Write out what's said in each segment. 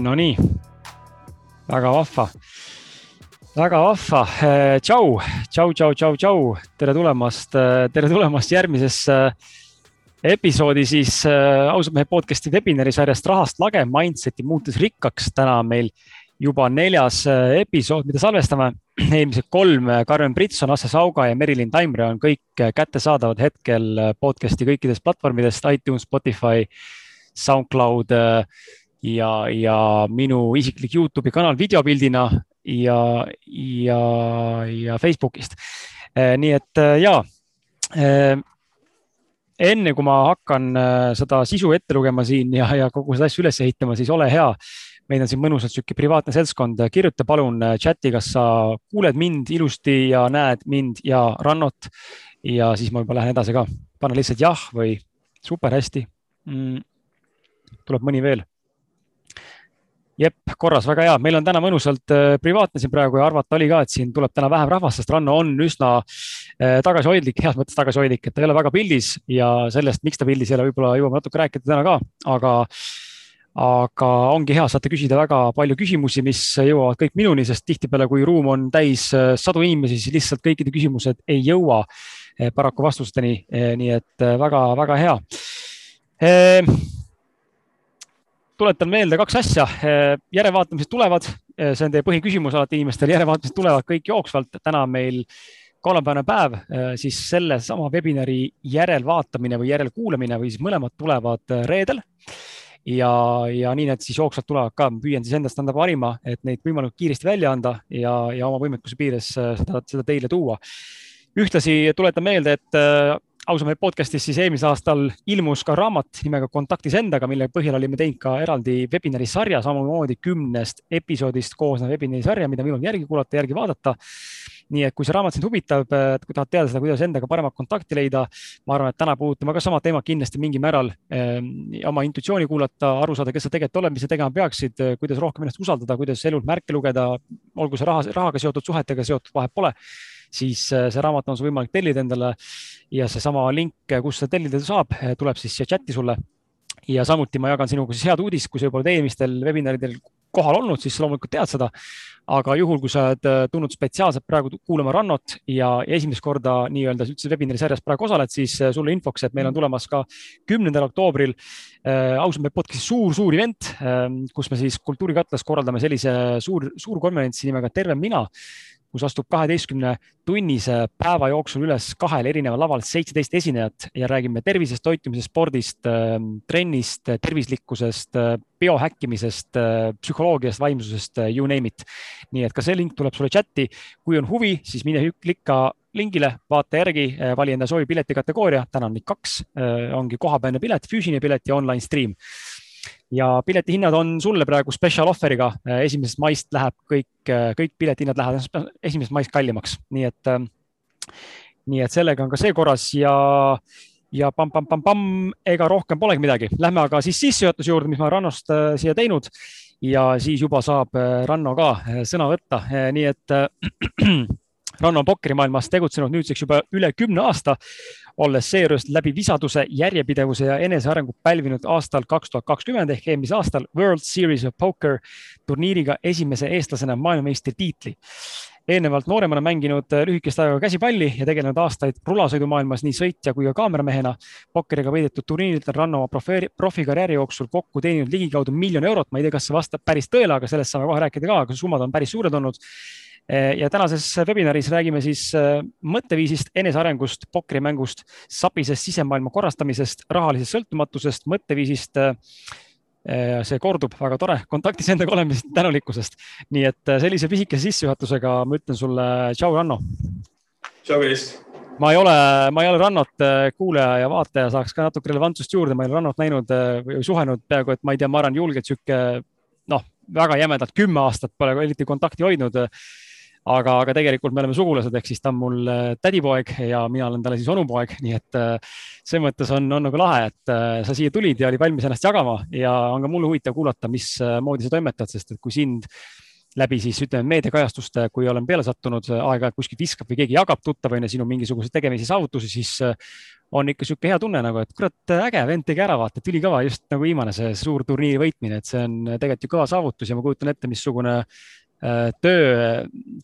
Nonii, väga vahva, väga vahva. tšau, tšau, tšau, tšau, tšau, tere tulemast, tere tulemast järgmisesse episoodi siis äh, ausalt mehe podcast'i webinari sarjast Rahast lage, Mindseti muutes rikkaks. täna on meil juba neljas episood, mida salvestame. eelmised kolm, Karmen Britson, Asse Sauga ja Merilin Taimre on kõik kättesaadavad hetkel podcast'i kõikidest platvormidest, iTunes, Spotify, SoundCloud ja, ja minu isiklik Youtube'i kanal videopildina ja, ja, ja Facebookist. nii et ja enne kui ma hakkan seda sisu ette lugema siin ja, ja kogu seda asja üles ehitama, siis ole hea. meil on siin mõnusalt sihuke privaatne seltskond, kirjuta palun chati, kas sa kuuled mind ilusti ja näed mind ja Rannot. ja siis ma juba lähen edasi ka, pane lihtsalt jah või super hästi mm.. tuleb mõni veel jep, korras, väga hea, meil on täna mõnusalt äh, privaatne siin praegu ja arvata oli ka, et siin tuleb täna vähem rahvast, sest Ranno on üsna äh, tagasihoidlik, heas mõttes tagasihoidlik, et ta ei ole väga pildis ja sellest, miks ta pildis ei ole, võib-olla jõuame natuke rääkida täna ka, aga aga ongi hea, saate küsida väga palju küsimusi, mis jõuavad kõik minuni, sest tihtipeale, kui ruum on täis äh, sadu inimesi, siis lihtsalt kõikide küsimused ei jõua paraku vastusteni. nii et väga-väga hea tuletan meelde kaks asja. Eh, järelevaatamised tulevad, eh, see on teie põhiküsimus alati inimestel, järelevaatamised tulevad kõik jooksvalt. täna on meil kolmapäevane päev, eh, siis sellesama webinari järelvaatamine või järelkuulamine või siis mõlemad tulevad reedel ja, ja nii need siis jooksvalt tulevad ka, püüan siis endast anda parima, et neid võimalikult kiiresti välja anda ja, ja oma võimekuse piires seda, seda teile tuua. ühtlasi tuletan meelde, et ausamehe podcast'is siis eelmisel aastal ilmus ka raamat nimega Kontaktis endaga, mille põhjal olime teinud ka eraldi webinari sarja, samamoodi kümnest episoodist koosnev webinari sarja, mida võimalik järgi kuulata, järgi vaadata. nii et kui see raamat sind huvitab, kui tahad teada seda, kuidas endaga paremat kontakti leida, ma arvan, et täna puudutame ka sama teemat kindlasti mingil määral eh,. oma intuitsiooni kuulata, aru saada, kes sa tegelikult oled, mis sa tegema peaksid, kuidas rohkem ennast usaldada, kuidas elult märke lugeda, olgu see raha, rahaga seotud, suhetega seotud, vahet pole siis äh, see raamat on sul võimalik tellida endale ja seesama link, kus seda tellida saab, äh, tuleb siis siia chati sulle. ja samuti ma jagan sinuga siis head uudist, kui sa juba oled eelmistel webinaridel kohal olnud, siis loomulikult tead seda. aga juhul, kui sa oled äh, tulnud spetsiaalselt praegu kuulama Rannot ja, esimest korda nii-öelda üldse webinari sarjas praegu osaled, siis sulle infoks, et meil on tulemas ka kümnendal oktoobril äh, ausalt öeldes podcast'i suur-suur event äh,, kus me siis Kultuurikatlas korraldame sellise suur, suur konverentsi nimega Terve mina kus astub kaheteistkümne tunnise päeva jooksul üles kahel erineval laval seitseteist esinejat ja räägime tervisest, toitumisest, spordist, ähm, trennist, tervislikkusest, äh, biohäkkimisest, äh, psühholoogiast, vaimsusest, äh, you name it. nii et ka see link tuleb sulle chati. kui on huvi, siis mine klikka lingile, vaata järgi, vali enda soovib pileti kategooria, täna on neid kaks, ongi kohapealne pilet, füüsiline pilet ja online stream ja piletihinnad on sulle praegu special offer'iga. Äh, esimesest maist läheb kõik, äh, kõik piletihinnad lähevad esimesest maist kallimaks, nii et, ähm, nii et sellega on ka see korras ja, ja pamm-pamm-pamm-pamm, ega rohkem polegi midagi. Lähme aga siis sissejuhatuse juurde, mis ma Rannost äh, siia teinud ja siis juba saab Ranno ka sõna võtta, nii et Ranno on pokkerimaailmas tegutsenud nüüdseks juba üle kümne aasta, olles seejuures läbi visaduse, järjepidevuse ja enesearengu pälvinud aastal kaks tuhat kakskümmend ehk eelmisel aastal World Series of Poker turniiriga esimese eestlasena maailmameistritiitli eelnevalt nooremana mänginud lühikest aega käsipalli ja tegelenud aastaid rulasõidumaailmas nii sõitja kui ka kaameramehena. pokkeriga võidetud turniiridel Ranno oma profikarjääri jooksul kokku teeninud ligikaudu miljon eurot. ma ei tea, kas see vastab päris tõele, aga sellest saame kohe rääkida ka, aga summad on päris suured olnud ja tänases webinaris räägime siis eh, mõtteviisist, enesearengust, pokkerimängust, sapisest sisemaailma korrastamisest, rahalisest sõltumatusest, mõtteviisist. Eh, see kordub, väga tore, kontaktis endaga olemisest, tänulikkusest. nii et sellise pisikese sissejuhatusega ma ütlen sulle tšau, Ranno. tšau, Kris ma ei ole, ma ei ole Rannot kuulaja ja vaataja, saaks ka natuke relevantsust juurde, ma ei ole Rannot näinud või suhelnud peaaegu, et ma ei tea, ma arvan, julgelt sihuke noh, väga jämedalt kümme aastat pole eriti kontakti hoidnud aga, aga tegelikult me oleme sugulased, ehk siis ta on mul äh, tädipoeg ja mina olen talle siis onupoeg, nii et äh, selles mõttes on, on nagu lahe, et äh, sa siia tulid ja oli valmis ennast jagama ja on ka mul huvitav kuulata, mismoodi sa toimetad, sest et kui sind läbi siis ütleme meediakajastuste, kui olen peale sattunud, aeg-ajalt kuskilt viskab või keegi jagab tuttavaine sinu mingisuguseid tegemisi, saavutusi, siis on ikka niisugune hea tunne nagu, et kurat, äge, vend tegi ära, vaata, et ülikõva, just nagu viimane see suur turniiri võitmine, et see on tegelikult ju kõva saavutus ja ma kujutan ette, missugune töö,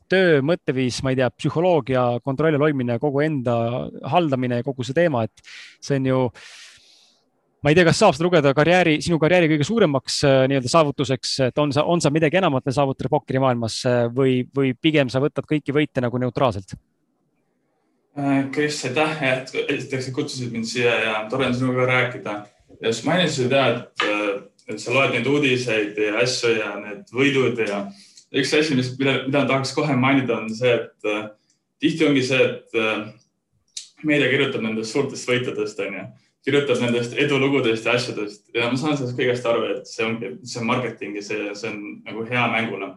töö mõtteviis, ma ei tea, psühholoogia kontrolli all hoidmine, kogu enda haldamine ja kogu see teema, et see on ju ma ei tea, kas saab seda lugeda karjääri, sinu karjääri kõige suuremaks äh, nii-öelda saavutuseks, et on sa, on sa midagi enamat veel saavutada pokkerimaailmas äh, või, või pigem sa võtad kõiki võite nagu neutraalselt? Äh, Kris, aitäh, et esiteks kutsusid mind siia ja tore on sinuga rääkida. ja siis mainisid ja, et, äh, et sa loed neid uudiseid ja asju ja need võidud ja üks asi, mis, mida, mida tahaks kohe mainida, on see, et äh, tihti ongi see, et äh, meedia kirjutab nendest suurtest võitudest, onju, kirjutab nendest edulugudest ja asjadest ja ma saan sellest kõigest aru, et see ongi, see on marketing ja see, see on nagu hea mänguna.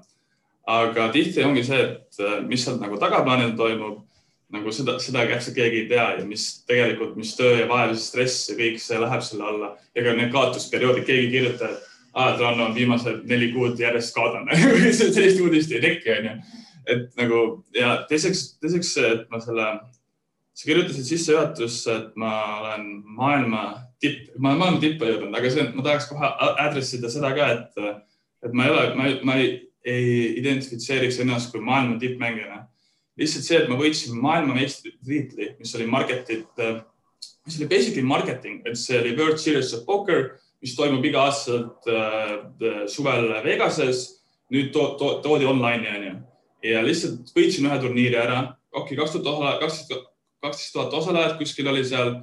aga tihti ongi see, et äh, mis sealt nagu tagaplaanil toimub nagu seda, seda täpselt keegi ei tea ja mis tegelikult, mis töö ja vaev, stress ja kõik see läheb selle alla. ega need kaotusperioodid, keegi ei kirjuta, et Tranno on viimased neli kuud järjest kaotanud sellist uudist ei teki, onju. et nagu ja teiseks, teiseks see, et ma selle, sa kirjutasid sissejuhatusse, et ma olen maailma tipp, ma olen maailma tippu jõudnud, aga see, ma tahaks kohe address ida seda ka, et, et ma ei ole, ma, ma ei, ei identifitseeriks ennast kui maailma tippmängijana lihtsalt see, et ma võitsin maailmameistritiitli, mis oli marketit, mis oli basically marketing, et see oli World Series of Poker, mis toimub iga-aastaselt äh, suvel Vegases. nüüd to, to, toodi online'i onju ja lihtsalt võitsin ühe turniiri ära. okei kaks tuhat, kaksteist, kaksteist tuhat osalejat kuskil oli seal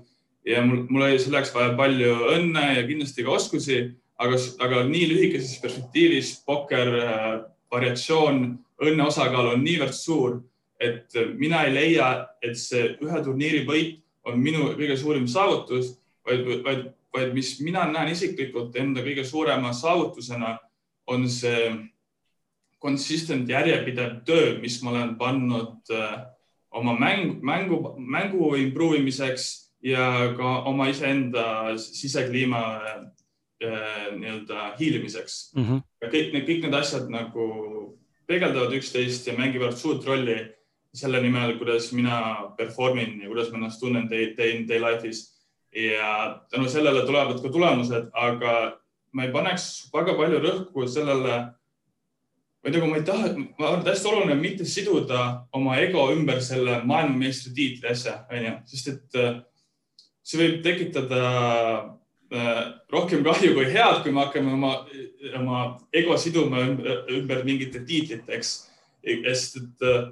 ja mul, mul oli selleks vaja palju õnne ja kindlasti ka oskusi, aga, aga nii lühikeses perspektiivis pokker äh, variatsioon, õnne osakaal on niivõrd suur et mina ei leia, et see ühe turniiri võit on minu kõige suurem saavutus, vaid, vaid, vaid mis mina näen isiklikult enda kõige suurema saavutusena, on see consistent järjepidev töö, mis ma olen pannud äh, oma mäng, mängu, mängu improve imiseks ja ka oma iseenda sisekliima äh, nii-öelda hiilimiseks mm. -hmm. kõik need, kõik need asjad nagu peegeldavad üksteist ja mängivad suurt rolli selle nimel, kuidas mina perform in ja kuidas ma ennast tunnen day, day in day life'is. Ja tänu sellele tulevad ka tulemused, aga ma ei paneks väga palju rõhku sellele. või nagu ma ei taha, ma arvan, et hästi oluline on mitte siduda oma ego ümber selle maailmameistritiitli asja, onju, sest et äh, see võib tekitada äh, rohkem kahju kui head, kui me hakkame oma, oma ego siduma ümber, ümber mingite tiitliteks. sest et äh,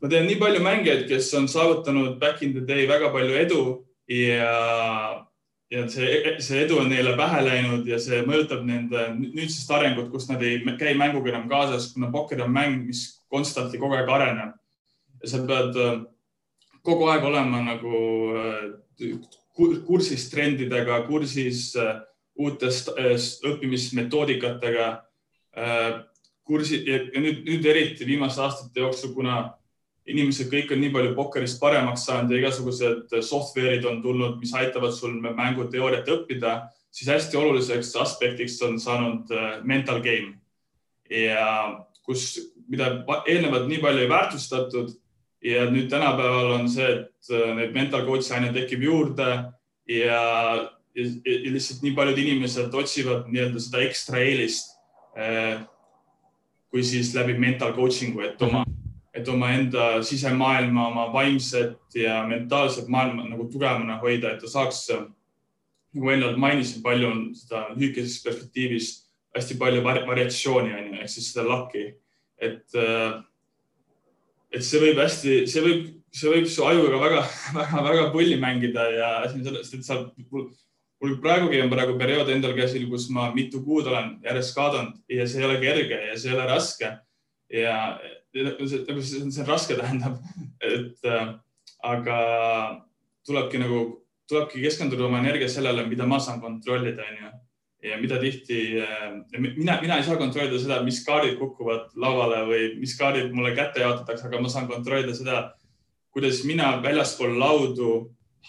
ma tean nii palju mängijaid, kes on saavutanud back in the day väga palju edu ja, ja see, see edu on neile pähe läinud ja see mõjutab nende nüüdsest arengut, kus nad ei käi mänguga enam kaasas, kuna pokker on mäng, mis konstantli kogu aeg areneb. ja sa pead äh, kogu aeg olema nagu äh, kursis trendidega, kursis äh, uutest õppimismetoodikatega kursi ja nüüd, nüüd eriti viimaste aastate jooksul, kuna inimesed kõik on nii palju pokkerist paremaks saanud ja igasugused software'id on tulnud, mis aitavad sul mänguteooriat õppida, siis hästi oluliseks aspektiks on saanud äh, mental game. Ja kus, mida eelnevalt nii palju ei väärtustatud ja nüüd tänapäeval on see, et äh, neid mental coach'e aina tekib juurde ja, ja, ja lihtsalt nii paljud inimesed otsivad nii-öelda seda ekstra eelist äh, kui siis läbi mental coaching'u, et oma et omaenda sisemaailma, oma vaimset ja mentaalset maailma nagu tugevamana hoida, et ta saaks, nagu eelnevalt mainisin, palju on seda lühikeses perspektiivis hästi palju variatsiooni on ju, ehk siis seda lakki, et, et see võib hästi, see võib, see võib su ajuga väga-väga-väga pulli mängida ja asi on selles, et sa, mul, praegugi on praegu periood endal käsil, kus ma mitu kuud olen järjest kaadanud ja see ei ole kerge ja see ei ole raske. Ja see, nagu see, on raske, tähendab, et äh, aga tulebki nagu, tulebki keskenduda oma energia sellele, mida ma saan kontrollida, onju. ja mida tihti äh,, mina, mina ei saa kontrollida seda, mis kaardid kukuvad lauale või mis kaardid mulle kätte jaotatakse, aga ma saan kontrollida seda, kuidas mina väljaspool laudu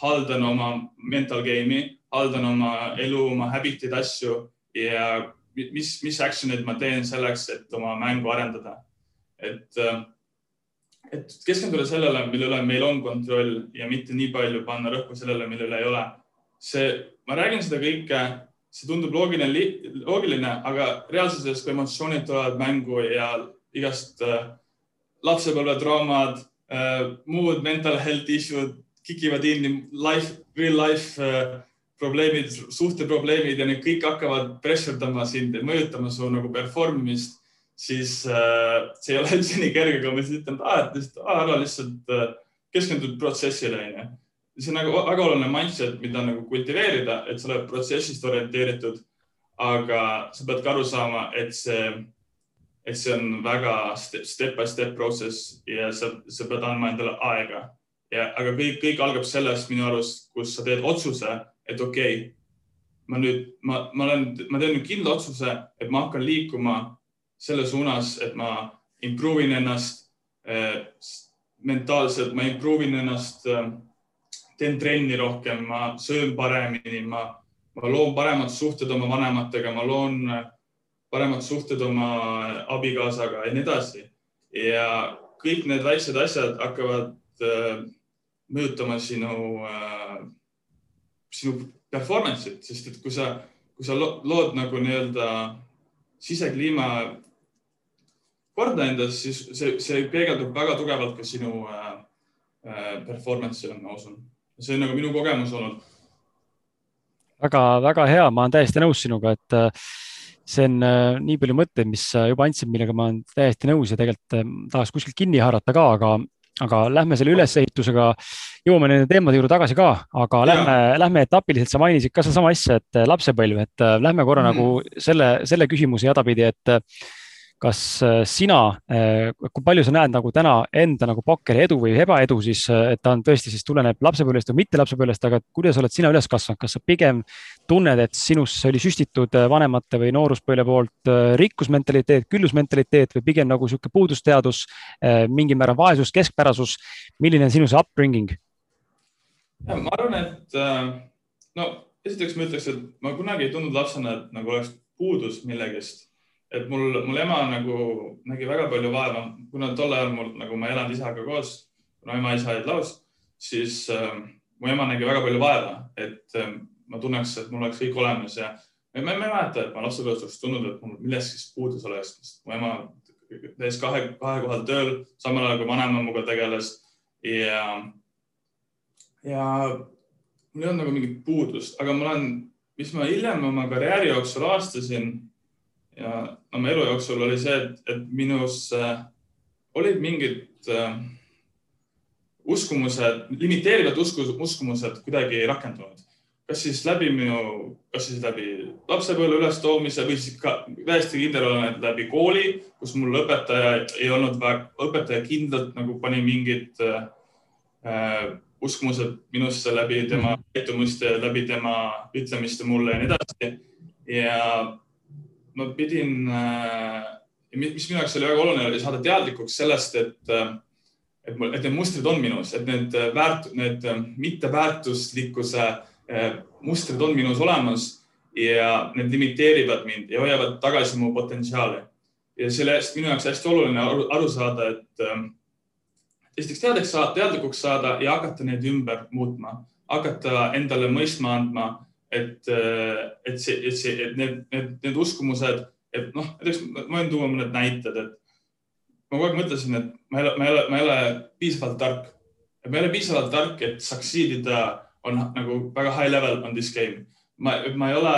haldan oma mental game'i, haldan oma elu, oma habit'id, asju ja mis, mis action'id ma teen selleks, et oma mängu arendada. Et, et keskenduda sellele, mille üle meil on kontroll ja mitte nii palju panna rõhku sellele, mille üle ei ole. see, ma räägin seda kõike, see tundub loogiline, loogiline, aga reaalsuses, kui emotsioonid tulevad mängu ja igast äh, lapsepõlvetraumad äh,, muud mental health issue'd kikivad in life, real life äh, probleemid, suhteprobleemid ja need kõik hakkavad pressure dama sind ja mõjutama su nagu perform imist, siis äh, see ei ole üldse nii kerge, kui ma lihtsalt ütlen, et ah, et lihtsalt ära lihtsalt äh, keskendud protsessile onju. see on nagu väga oluline mindset, mida nagu kultiveerida, et sa oled protsessist orienteeritud. aga sa pead ka aru saama, et see, et see on väga step by step process ja sa, sa pead andma endale aega ja, aga kõik, kõik algab sellest minu arust, kus sa teed otsuse et okei okay,, ma nüüd, ma, ma olen, ma teen nüüd kindla otsuse, et ma hakkan liikuma selle suunas, et ma improve in ennast äh, mentaalselt, ma improve in ennast äh,, teen trenni rohkem, ma söön paremini, ma, ma loon paremad suhted oma vanematega, ma loon äh, paremad suhted oma abikaasaga ja nii edasi. ja kõik need väiksed asjad hakkavad mõjutama sinu sinu performance'it, sest et kui sa, kui sa lood nagu nii-öelda sisekliima korda endas, siis see, see peegeldub väga tugevalt ka sinu äh, äh, performance'ile, ma usun. see on nagu minu kogemus olnud väga,. väga-väga hea, ma olen täiesti nõus sinuga, et äh, see on äh, nii palju mõtteid, mis sa juba andsid, millega ma olen täiesti nõus ja tegelikult äh, tahaks kuskilt kinni haarata ka, aga, aga lähme selle ülesehitusega jõuame nende teemade juurde tagasi ka, aga ja. lähme, lähme etapiliselt, sa mainisid ka sedasama asja, et lapsepõlv, et äh, lähme korra mm -hmm. nagu selle, selle küsimuse jadapidi, et kas sina, kui palju sa näed nagu täna enda nagu pokkeri edu või ebaedu siis, et ta on tõesti siis tuleneb lapsepõlvest või mitte lapsepõlvest, aga kuidas oled sina üles kasvanud, kas sa pigem tunned, et sinusse oli süstitud vanemate või nooruspõlve poolt rikkusmentaliteet, küllusmentaliteet või pigem nagu sihuke puudusteadus, mingil määral vaesus, keskpärasus. milline on sinu see upbringing? ma arvan, et äh, no esiteks ma ütleks, et ma kunagi ei tundnud lapsena, et nagu oleks puudus millegist. Et mul, mul ema nagu nägi väga palju vaeva, kuna tol ajal mul nagu ma elanud isaga koos, kuna ema-isa olid laos, siis äh, mu ema nägi väga palju vaeva, et äh, ma tunneks, et mul oleks kõik olemas ja ma, ma ei mäleta, et ma lapsepõlves oleks tundnud, et mul millestki puudus oleks, sest mu ema käis kahe, kahe kohal tööl, samal ajal kui vanaema minuga tegeles ja ja mul ei olnud nagu mingit puudust, aga ma olen, mis ma hiljem oma karjääri jooksul avastasin ja oma elu jooksul oli see, et, et minus äh, olid mingid äh, uskumused, limiteerivad uskus, uskumused kuidagi rakendunud. kas siis läbi minu, kas siis läbi lapsepõlve ülestoomise või siis ka täiesti kindel olen, et läbi kooli, kus mul õpetaja ei olnud väga, õpetaja kindlalt nagu pani mingid äh, äh uskumused minusse läbi tema mhm. käitumiste, läbi tema ütlemiste mulle ja nii edasi. ja ma pidin, äh, mis minu jaoks oli väga oluline, oli saada teadlikuks sellest, et, äh, et mul, et need mustrid on minus, et need väärt-, need mitteväärtuslikkuse mustrid on minus olemas ja need limiteerivad mind ja hoiavad tagasi mu potentsiaali. ja sellest minu jaoks hästi oluline aru, aru saada, et äh, esiteks teadeks saada, teadlikuks saada ja hakata neid ümber muutma, hakata endale mõistma andma, et, et see, et see, et need, need, need uskumused, et noh, näiteks ma võin tuua mõned näited, et ma kogu aeg mõtlesin, et ma ei ole, ma ei ole, ma ei ole piisavalt tark, et ma ei ole piisavalt tark, et succeed ida on nagu väga high level on this game. ma, ma ei ole,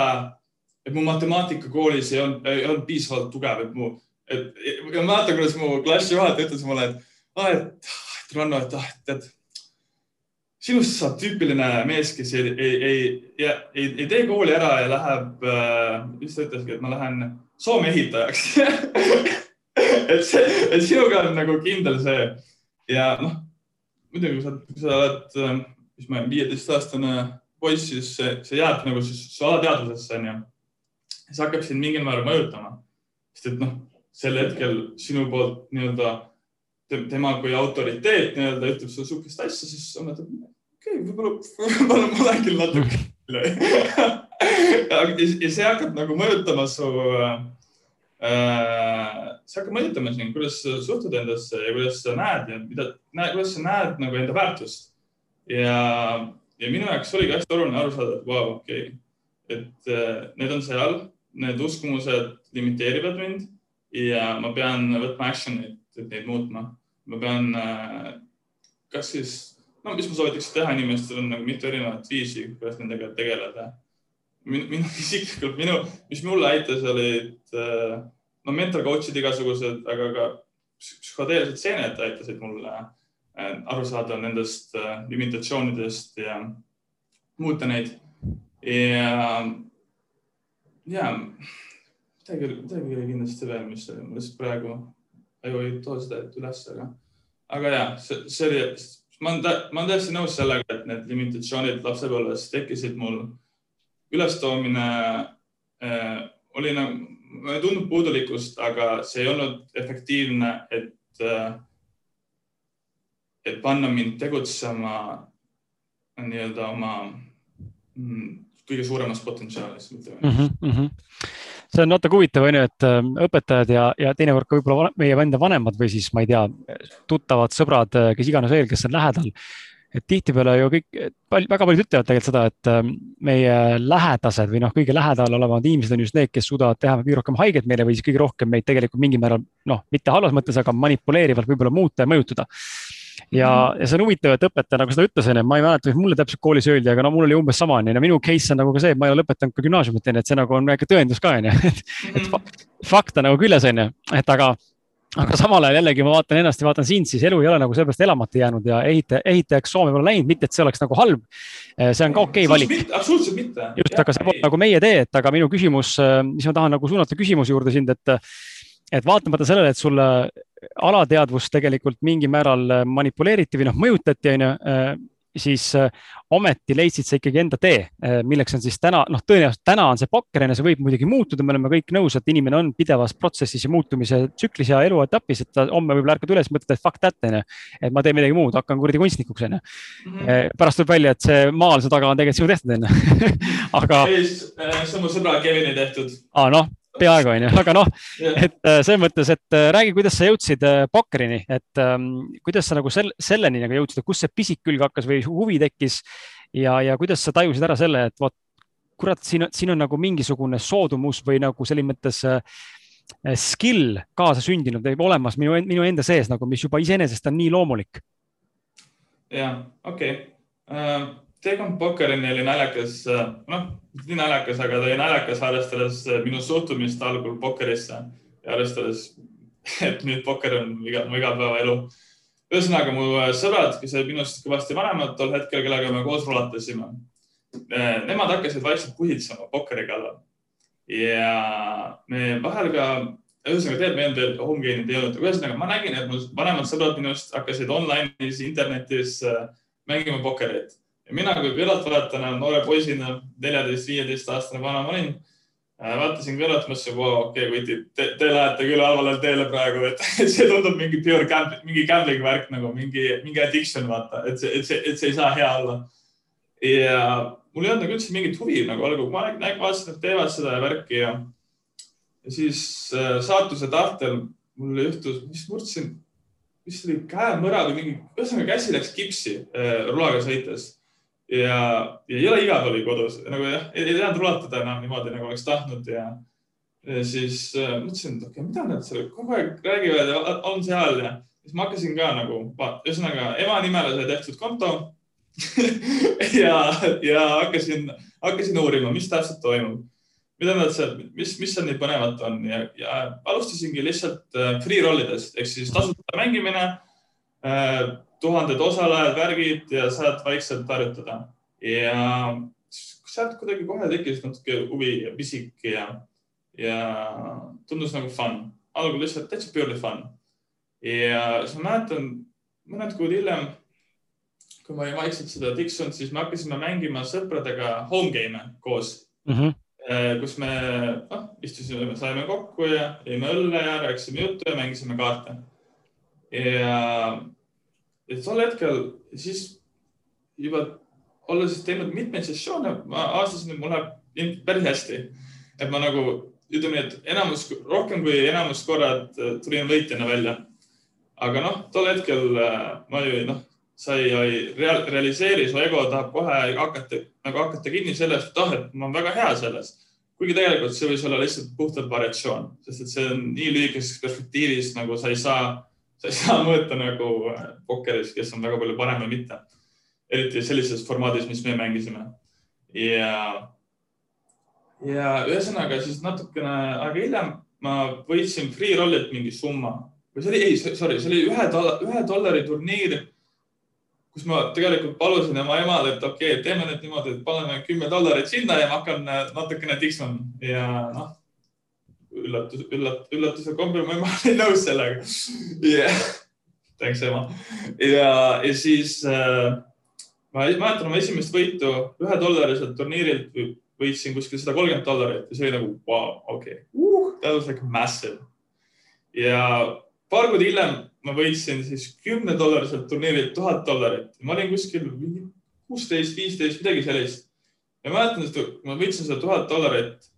et mu matemaatika koolis ei olnud, ei olnud piisavalt tugev, et mu, et ma mäletan, kuidas mu klassijuhataja ütles mulle, et ah,, et Ranno, et ah, tead, sinust saab tüüpiline mees, kes ei, ei, ei, ei, ei tee kooli ära ja läheb äh,, mis ta ütleski, et ma lähen Soome ehitajaks. Et see, et sinuga on nagu kindel see. Ja noh, muidugi sa, sa oled, äh, mis ma olen, viieteistaastane poiss, siis see, see jääb nagu su alateadvusesse onju. see hakkab sind mingil määral mõjutama, sest et noh, sel hetkel sinu poolt nii-öelda tema kui autoriteet nii-öelda ütleb sulle sihukest asja, siis sa mõtled, okei okay,, võib-olla, võib-olla ma olen küll natuke ja see hakkab nagu mõjutama su äh,, see hakkab mõjutama sind, kuidas sa suhtud endasse ja kuidas sa näed ja mida, kuidas sa näed nagu enda väärtust. ja, ja minu jaoks oligi hästi oluline aru saada, et vau wow,, okei okay., et äh, need on seal, need uskumused limiteerivad mind ja ma pean võtma action'it, et neid muutma. Ma pean äh, kas siis, no mis ma soovitaks teha inimestel on nagu mitu erinevat viisi, kuidas nendega tegeleda. minu isiklikult, minu, mis mulle aitas, olid äh, no mental coach'id igasugused, aga ka psühhodeelsed seened aitasid mulle äh, aru saada nendest limitatsioonidest ja muuta neid. ja, ja midagi, midagi oli kindlasti veel, mis lihtsalt praegu aju ei too seda üles, aga aga ja see, see oli, ma olen, ma olen täiesti nõus sellega, et need limitatsioonid lapsepõlves tekkisid mul. ülestoomine äh, oli nagu, mulle ei tundnud puudulikkust, aga see ei olnud efektiivne, et äh,, et panna mind tegutsema nii-öelda oma mm, kõige suuremas potentsiaalis, ütleme mm. -hmm see on natuke huvitav, on ju, et ähm, õpetajad ja, ja teinekord ka võib-olla meie enda vanemad või siis ma ei tea, tuttavad, sõbrad, äh, kes iganes veel, kes on lähedal. et tihtipeale ju kõik, väga paljud ütlevad tegelikult seda, et ähm, meie lähedased või noh, kõige lähedal olevad inimesed on just need, kes suudavad teha kõige rohkem haiget meile või siis kõige rohkem meid tegelikult mingil määral noh, mitte halvas mõttes, aga manipuleerivalt võib-olla muuta ja mõjutada ja, ja see on huvitav, et õpetaja nagu seda ütles, onju, ma ei mäleta, mis mulle täpselt koolis öeldi, aga no mul oli umbes sama, onju, minu case on nagu ka see, et ma ei ole lõpetanud ka gümnaasiumit, onju, et see nagu on väike tõendus ka, onju, et, et mhm. fakt on nagu küljes, onju, et aga aga samal ajal jällegi ma vaatan ennast ja vaatan sind, siis elu ei ole nagu sellepärast elamata jäänud ja ehitaja, ehitajaks Soome pole läinud, mitte et see oleks nagu halb. see on ka okei okay valik. absoluutselt mitte. just, aga see pole nagu meie tee, et aga minu küsimus, mis ma tahan nagu suunata küsimuse juurde sind, et et vaatamata sellele, et sulle alateadvust tegelikult mingil määral manipuleeriti või noh, mõjutati, on ju, äh, siis äh, ometi leidsid sa ikkagi enda tee, äh, milleks on siis täna, noh, tõenäoliselt täna on see ju, see võib muidugi muutuda, me oleme kõik nõus, et inimene on pidevas protsessis ja muutumise tsüklis ja eluetapis, et ta homme võib-olla ärkad üles, mõtled, et fuck that, on ju. et ma teen midagi muud, hakkan kuradi kunstnikuks, on ju. Mhm. pärast tuleb välja, et see maaluse taga on tegelikult sinu tehtud, on ju. aga. see on mu sõbra Kevini tehtud. aa, noh peaaegu onju, aga noh et äh, selles mõttes, et äh, räägi, kuidas sa jõudsid äh, pokkerini, et um, kuidas sa nagu sel, selleni nagu jõudsid, et kust see pisik külge hakkas või huvi tekkis ja, ja kuidas sa tajusid ära selle, et vot kurat, siin, siin on nagu mingisugune soodumus või nagu selles mõttes äh, skill kaasasündinud või olemas minu, minu enda sees nagu, mis juba iseenesest on nii loomulik. ja okei okay. uh teekond pokkerini oli naljakas, noh, mitte nii naljakas, aga ta oli naljakas, arvestades minu suhtumist algul pokkerisse ja arvestades, et nüüd pokker on iga, mu igapäevaelu. ühesõnaga mu sõbrad, kes olid minust kõvasti vanemad tol hetkel, kellega me koos rulatasime, nemad hakkasid vaikselt puhitsema pokkeri kallal ja me vahel ka, ühesõnaga tead, meil veel home game'id ei olnud, ühesõnaga ma nägin, et mu vanemad sõbrad minust hakkasid online'is, internetis mängima pokkerit ja mina kui kõrvaltvaatajana, noore poisina, neljateist, viieteist aastane vana ma olin, äh, vaatasin kõrvalt, mõtlesin, vau, okei okay,, kutid, te, te lähete küll halvale teele praegu, et see tundub mingi pure gambling, mingi gambling värk nagu mingi, mingi addiction, vaata, et see, et see, et see ei saa hea olla. ja mul ei olnud nagu üldse mingit huvi nagu algul, ma vaatasin, et teevad seda värki ja, ja siis äh, saatuse tahtel mul juhtus, mis murdsin, mis oli käemõra või mingi, ühesõnaga käsi läks kipsi äh, rulaga sõites ja, ja jõle igav oli kodus, nagu jah, ei teadnud rulatada enam niimoodi, nagu oleks tahtnud ja, ja siis äh, mõtlesin, et okei okay,, mida nad seal kogu aeg räägivad ja on seal ja siis ma hakkasin ka nagu, ühesõnaga ema nimele sai tehtud konto ja, ja hakkasin, hakkasin uurima, mis täpselt toimub, mida nad seal, mis, mis seal nii põnevat on ja, ja alustasingi lihtsalt äh, free roll idest ehk siis tasuta mängimine äh, tuhanded osalejad, värgid ja saad vaikselt harjutada. ja sealt kuidagi kohe tekkis natuke huvi ja pisik ja, ja tundus nagu fun. algul lihtsalt täitsa purely fun. ja siis ma mäletan mõned kuud hiljem, kui ma olin vaikselt seda tiksunud, siis me hakkasime mängima sõpradega home game'e koos mm. -hmm kus me noh, istusime, saime kokku ja jõime õlle ja rääkisime juttu ja mängisime kaarte. ja et tol hetkel siis juba olles teinud mitmeid sessioone, ma aastasin, et mul läheb päris hästi. et ma nagu ütleme nii, et enamus, rohkem kui enamus korrad tulin võitjana välja. aga noh, tol hetkel ma ju noh, sa ei, ei real, realiseeri, su ego tahab kohe hakata nagu hakata kinni sellest, et ah, et ma olen väga hea selles kuigi tegelikult see võis olla lihtsalt puhtalt variatsioon, sest et see on nii lühikeses perspektiivis nagu sa ei saa, sa ei saa mõõta nagu pokkeris, kes on väga palju parem või mitte. eriti sellises formaadis, mis me mängisime. ja, ja ühesõnaga siis natukene aega hiljem ma võitsin free rollilt mingi summa või see oli, ei, sorry, see oli ühe dollari, ühe dollari turniir kus ma tegelikult palusin oma emale, et okei okay,, teeme nüüd niimoodi, et paneme kümme dollarit sinna ja ma hakkan natukene tiksma ja noh, üllatus, üllat-, üllatuse kombel mu ema oli nõus sellega yeah.. Thanks ema. ja, ja siis äh, ma mäletan oma esimest võitu ühe dollariselt turniirilt võitsin kuskil sada kolmkümmend dollarit ja see oli nagu wow, okei okay. uh,, that was like massive. ja paar kuud hiljem ma võitsin siis kümne dollariselt turniirilt tuhat dollarit. ma olin kuskil kuusteist, viisteist, midagi sellist. ja mäletan kui ma võitsin seda tuhat dollarit.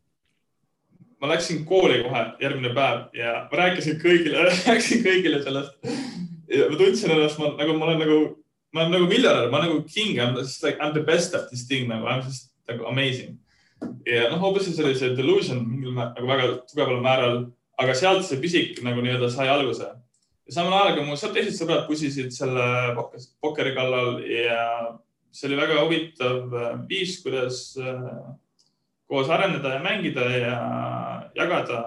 Ma läksin kooli kohe järgmine päev ja ma rääkisin kõigile rääkisin kõigile sellest. ma tundsin ennast, ma nagu, ma olen nagu, ma olen nagu miljonär, ma olen nagu king, I m just like I m the best at this thing nagu, I m just nagu amazing. ja noh, hoopis see oli see delusion mingil nagu väga tugeval määral, aga sealt see pisik nagu nii-öelda sai alguse ja samal ajal, kui mu teised sõbrad pusisid selle pokkeri kallal ja see oli väga huvitav äh, viis, kuidas äh, koos areneda ja mängida ja jagada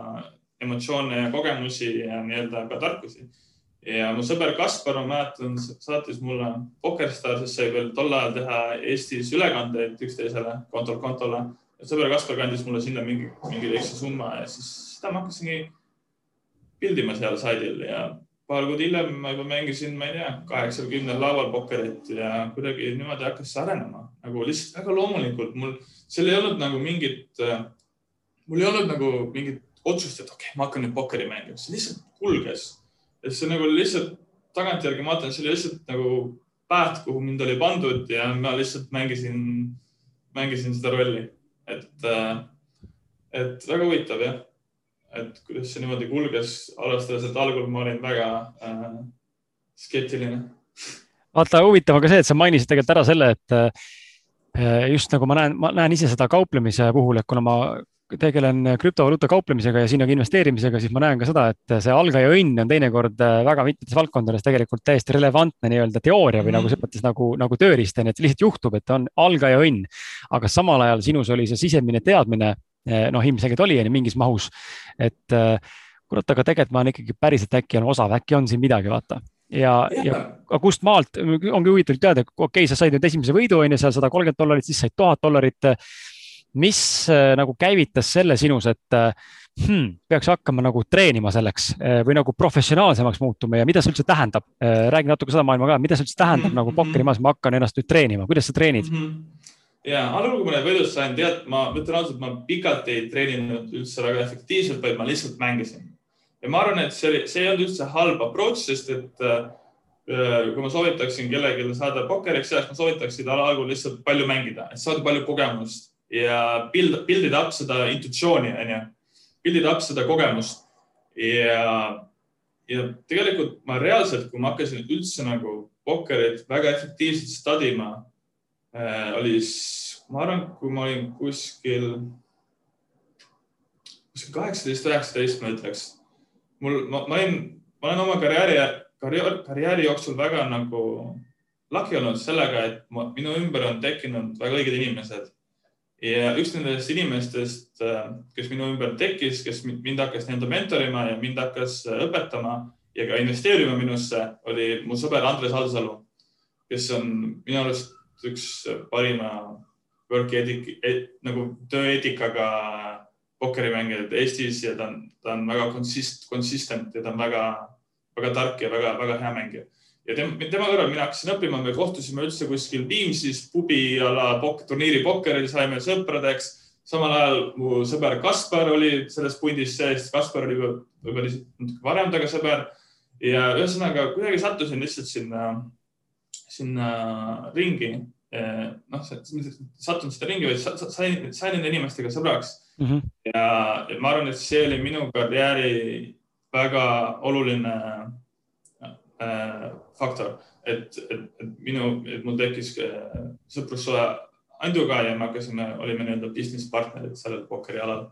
emotsioone ja kogemusi ja nii-öelda ka tarkusi. ja mu sõber Kaspar, ma mäletan, saatis mulle Pokerstar, sest sai veel tol ajal teha Eestis ülekandeid üksteisele kontolt kontole. sõber Kaspar kandis mulle sinna mingi, mingi väikse summa ja siis seda ma hakkasingi pildima seal saidil ja paar kuud hiljem ma juba mängisin, ma ei tea, kaheksal, kümnel laual pokkerit ja kuidagi niimoodi hakkas see arenema nagu lihtsalt väga loomulikult. mul, seal ei olnud nagu mingit, mul ei olnud nagu mingit otsust, et okei okay,, ma hakkan nüüd pokkeri mängima, see lihtsalt kulges. et see nagu lihtsalt tagantjärgi ma vaatan, see oli lihtsalt nagu päät, kuhu mind oli pandud ja ma lihtsalt mängisin, mängisin seda rolli. et, et väga huvitav jah et kuidas see niimoodi kulges, arvestades, et algul ma olin väga äh, skeptiline. vaata, huvitav on ka see, et sa mainisid tegelikult ära selle, et äh, just nagu ma näen, ma näen ise seda kauplemise puhul, et kuna ma tegelen krüptovaluuta kauplemisega ja sinna ka investeerimisega, siis ma näen ka seda, et see algaja õnn on teinekord äh, väga mitmetes valdkondades tegelikult täiesti relevantne nii-öelda teooria või mm nagu selles mõttes nagu, nagu tööriist on ju, et lihtsalt juhtub, et on algaja õnn. aga samal ajal sinus oli see sisemine teadmine Eh, noh, ilmselgelt oli on ju mingis mahus. et kurat, aga tegelikult ma olen ikkagi päriselt äkki on osav, äkki on siin midagi, vaata. Ja, ja, ja kust maalt, ongi huvitav teada, okei okay,, sa said nüüd esimese võidu, on ju, seal sada kolmkümmend dollarit, siis said tuhat dollarit. mis eh, nagu käivitas selle sinus, et hmm, peaks hakkama nagu treenima selleks või nagu professionaalsemaks muutuma ja mida see üldse tähendab? räägi natuke seda maailma ka, mida see üldse tähendab mm -hmm. nagu pokkerimaas, ma hakkan ennast nüüd treenima, kuidas sa treenid mm? -hmm ja algul, kui ma need võidud sain, tead, ma ütlen ausalt, ma pikalt ei treeninud üldse väga efektiivselt, vaid ma lihtsalt mängisin. Ja ma arvan, et see oli, see ei olnud üldse halb approach, sest et äh, kui ma soovitaksin kellelegi saada pokkeriks, siis ma soovitaksin tal algul lihtsalt palju mängida, et saada palju kogemust ja build, build ida up seda intuitsiooni, onju. Build ida up seda kogemust ja, ja tegelikult ma reaalselt, kui ma hakkasin üldse nagu pokkerit väga efektiivselt studima Äh, oli, ma arvan, kui ma olin kuskil, kuskil kaheksateist, üheksateist, ma ütleks. Mul, ma, ma olin, ma olen oma karjääri, karjääri, karjääri jooksul väga nagu laki olnud sellega, et ma, minu ümber on tekkinud väga õiged inimesed. ja üks nendest inimestest, äh, kes minu ümber tekkis, kes mind hakkas nii-öelda mentorima ja mind hakkas äh, õpetama ja ka investeerima minusse, oli mu sõber Andres Alsalu, kes on minu arust üks parima work ethic et, nagu tööeetikaga pokkerimängijaid Eestis ja ta on, ta on väga consist, consistent ja ta on väga, väga tark ja väga-väga hea mängija. ja tema, tema kõrval mina hakkasin õppima, me kohtusime üldse kuskil Viimsis pubi ala pok, turniiri pokkeril, saime sõpradeks. samal ajal mu sõber Kaspar oli selles pundis sees, Kaspar oli võib-olla natuke varem temaga sõber ja ühesõnaga kuidagi sattusin lihtsalt sinna, sinna ringi noh, sattunud seda ringi, vaid sain, sain nende inimestega sõbraks mm. -hmm. ja, ma arvan, et see oli minu karjääri väga oluline äh, faktor, et, et, et minu, et mul tekkis äh, sõprussuhe Anduga ja me hakkasime, olime nii-öelda business partnerid sellel pokkerialal.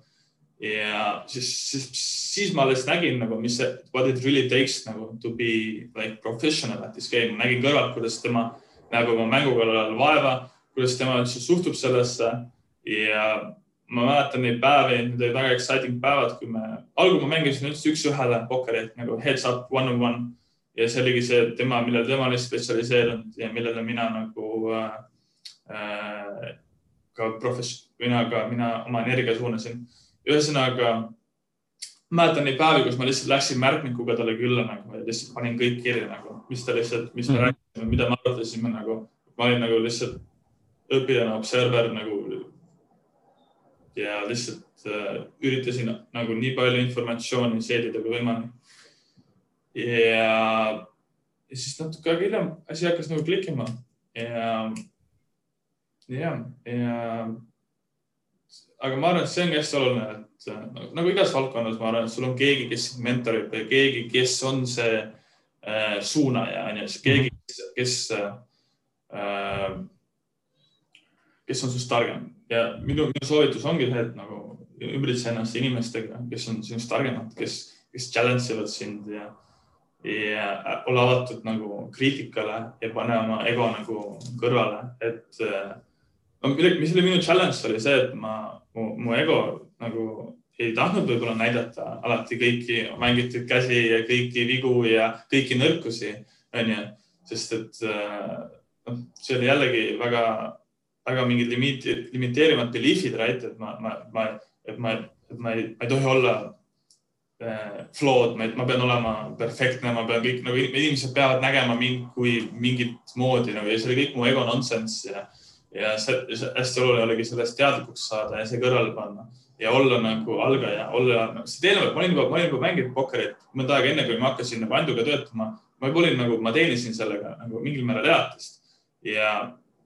ja siis, siis, siis ma alles nägin nagu, mis see, what it really takes nagu to be like professional at this game, nägin kõrvalt, kuidas tema näeb oma mängu kallal vaeva, kuidas tema üldse suhtub sellesse ja ma mäletan neid päevi, need olid väga exciting päevad, kui me, algul ma mängisin üldse üks-ühele pokkerit nagu heads up one on one ja see oligi see tema, millele tema oli spetsialiseerunud ja millele mina nagu äh, äh, ka profess-, mina ka, mina oma energia suunasin. ühesõnaga mäletan neid päevi, kus ma lihtsalt läksin märkmikuga talle külla nagu ja lihtsalt panin kõik kirja nagu, mis ta lihtsalt, mis me mm -hmm. rääkisime, mida me arutasime nagu. ma olin nagu lihtsalt õpilane, observer nagu. Ja lihtsalt äh, üritasin nagu nii palju informatsiooni seedida kui võimalik. ja, siis natuke aega hiljem asi hakkas nagu klikkima ja, ja, ja aga ma arvan, et see on hästi oluline, et äh, nagu igas valdkonnas, ma arvan, et sul on keegi, kes sind mentorib või keegi, kes on see äh, suunaja, on ju, keegi, kes, kes äh,, kes on sinust targem ja minu, minu soovitus ongi see, et nagu ümbritse ennast inimestega, kes on sinust targemad, kes, kes challenge ivad sind ja, ja olla avatud nagu kriitikale ja pane oma ego nagu kõrvale, et äh, no mis oli minu challenge oli see, et ma mu, mu ego nagu ei tahtnud võib-olla näidata alati kõiki mängitud käsi ja kõiki vigu ja kõiki nõrkusi, onju, sest et äh, noh, see oli jällegi väga, väga mingid limiit, limiteerivad belief'id, right, et ma, ma, ma, et ma, et ma ei, ma ei tohi olla äh, flawed, ma pean olema perfektne, ma pean kõik nagu inimesed peavad nägema mind kui mingit moodi nagu ja see oli kõik mu ego nonsense ja ja see, see hästi oluline oligi sellest teadlikuks saada ja see kõrvale panna ja olla nagu algaja, olla nagu,, sest eelnevalt ma olin juba, ma olin juba mänginud pokkerit mõnda aega enne, kui ma hakkasin nagu Anduga töötama. ma juba olin nagu, ma teenisin sellega nagu mingil määral elatist ja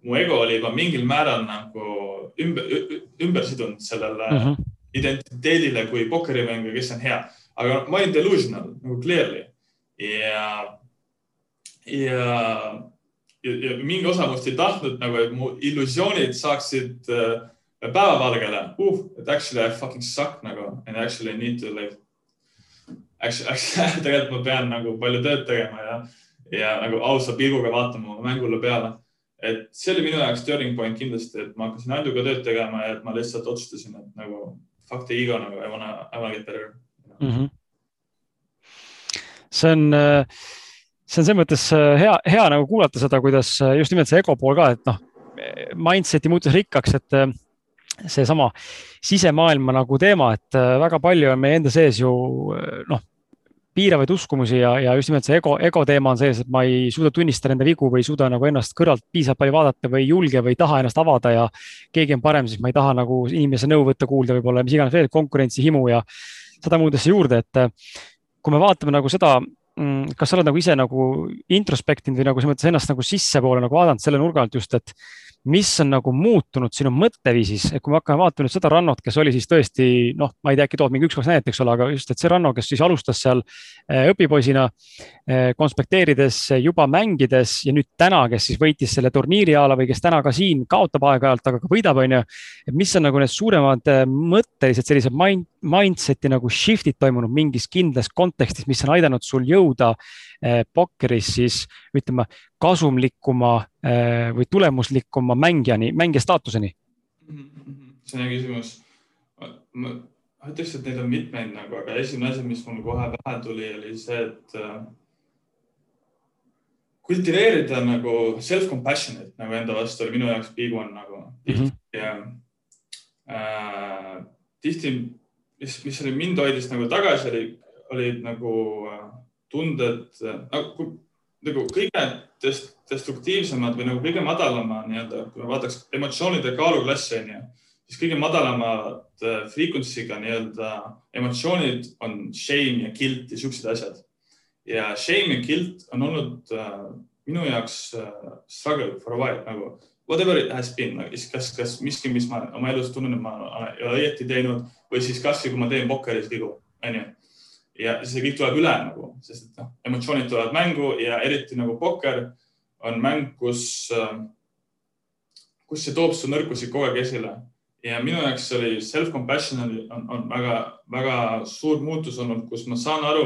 mu ego oli juba mingil määral nagu ümber, ümber sidunud sellele mm -hmm. identiteedile kui pokkerimängija, kes on hea, aga ma olin delusional nagu clearly ja, ja ja, ja mingi osa must ei tahtnud nagu, et mu illusioonid saaksid äh, päevavalgele uh,, et actually I fucking suck nagu and actually I need to like. Actually, actually tegelikult ma pean nagu palju tööd tegema ja, ja nagu ausa pilguga vaatama oma mängule peale. Et see oli minu jaoks turning point kindlasti, et ma hakkasin Anduga tööd tegema ja ma lihtsalt otsustasin, et nagu fuck the ego nagu I wanna, I wanna get better mm. -hmm. see on äh see on selles mõttes äh, hea, hea nagu kuulata seda, kuidas äh, just nimelt see ego pool ka, et noh, mindset'i muutus rikkaks, et seesama sisemaailma nagu teema, et väga palju on meie enda sees ju noh, piiravaid uskumusi ja, ja just nimelt see ego, ego teema on sees, et ma ei suuda tunnistada enda vigu või ei suuda nagu ennast kõrvalt piisavalt palju vaadata või ei julge või ei taha ennast avada ja keegi on parem, siis ma ei taha nagu inimese nõu võtta kuulda, võib-olla mis iganes veel, konkurentsihimu ja sada muud asja juurde, et kui me vaatame nagu seda kas sa oled nagu ise nagu introspektinud või nagu selles mõttes ennast nagu sissepoole nagu vaadanud selle nurga alt just, et mis on nagu muutunud sinu mõtteviisis, et kui me hakkame vaatama nüüd seda Rannot, kes oli siis tõesti noh, ma ei tea, äkki tood mingi üks-kaks näidet, eks ole, aga just, et see Ranno, kes siis alustas seal eh, õpipoisina eh, konspekteerides, juba mängides ja nüüd täna, kes siis võitis selle turniiri a la või kes täna ka siin kaotab aeg-ajalt, aga ka võidab, on ju. et mis on nagu need suuremad eh, mõttelised sellised mind, mindset'i nagu shift'id toimunud mingis kindlas kontekstis, mis on aidanud sul jõuda pokkeris siis ütleme kasumlikuma äh, või tulemuslikuma mängijani, mängija staatuseni? see on hea küsimus. ma ütleks, et neid on mitmeid nagu, aga esimene asi, mis mul kohe pähe tuli, oli see, et äh, kultiveerida nagu self-compassion'it nagu enda vastu oli minu jaoks big one nagu mm. -hmm. ja äh, tihti, mis, mis oli mind hoidis nagu tagasi, oli, olid nagu äh, tunded nagu, nagu kõige destruktiivsemad või nagu kõige madalama nii-öelda, kui me vaataks emotsioonide kaaluklassi onju, siis kõige madalamad äh, frequency'ga nii-öelda emotsioonid on shame ja guilt ja siuksed asjad. ja shame ja guilt on olnud äh, minu jaoks äh, struggle for a while nagu whatever it has been, kas, kas miski, mis ma oma elus tunnen, et ma ei ole õieti teinud või siis kasvõi kui ma teen pokkeris vigu, onju. Ja see kõik tuleb üle nagu, sest et noh, emotsioonid tulevad mängu ja eriti nagu pokker on mäng, kus, kus see toob su nõrkusi kogu aeg esile. Ja minu jaoks oli self-compassion on, on väga-väga suur muutus olnud, kus ma saan aru,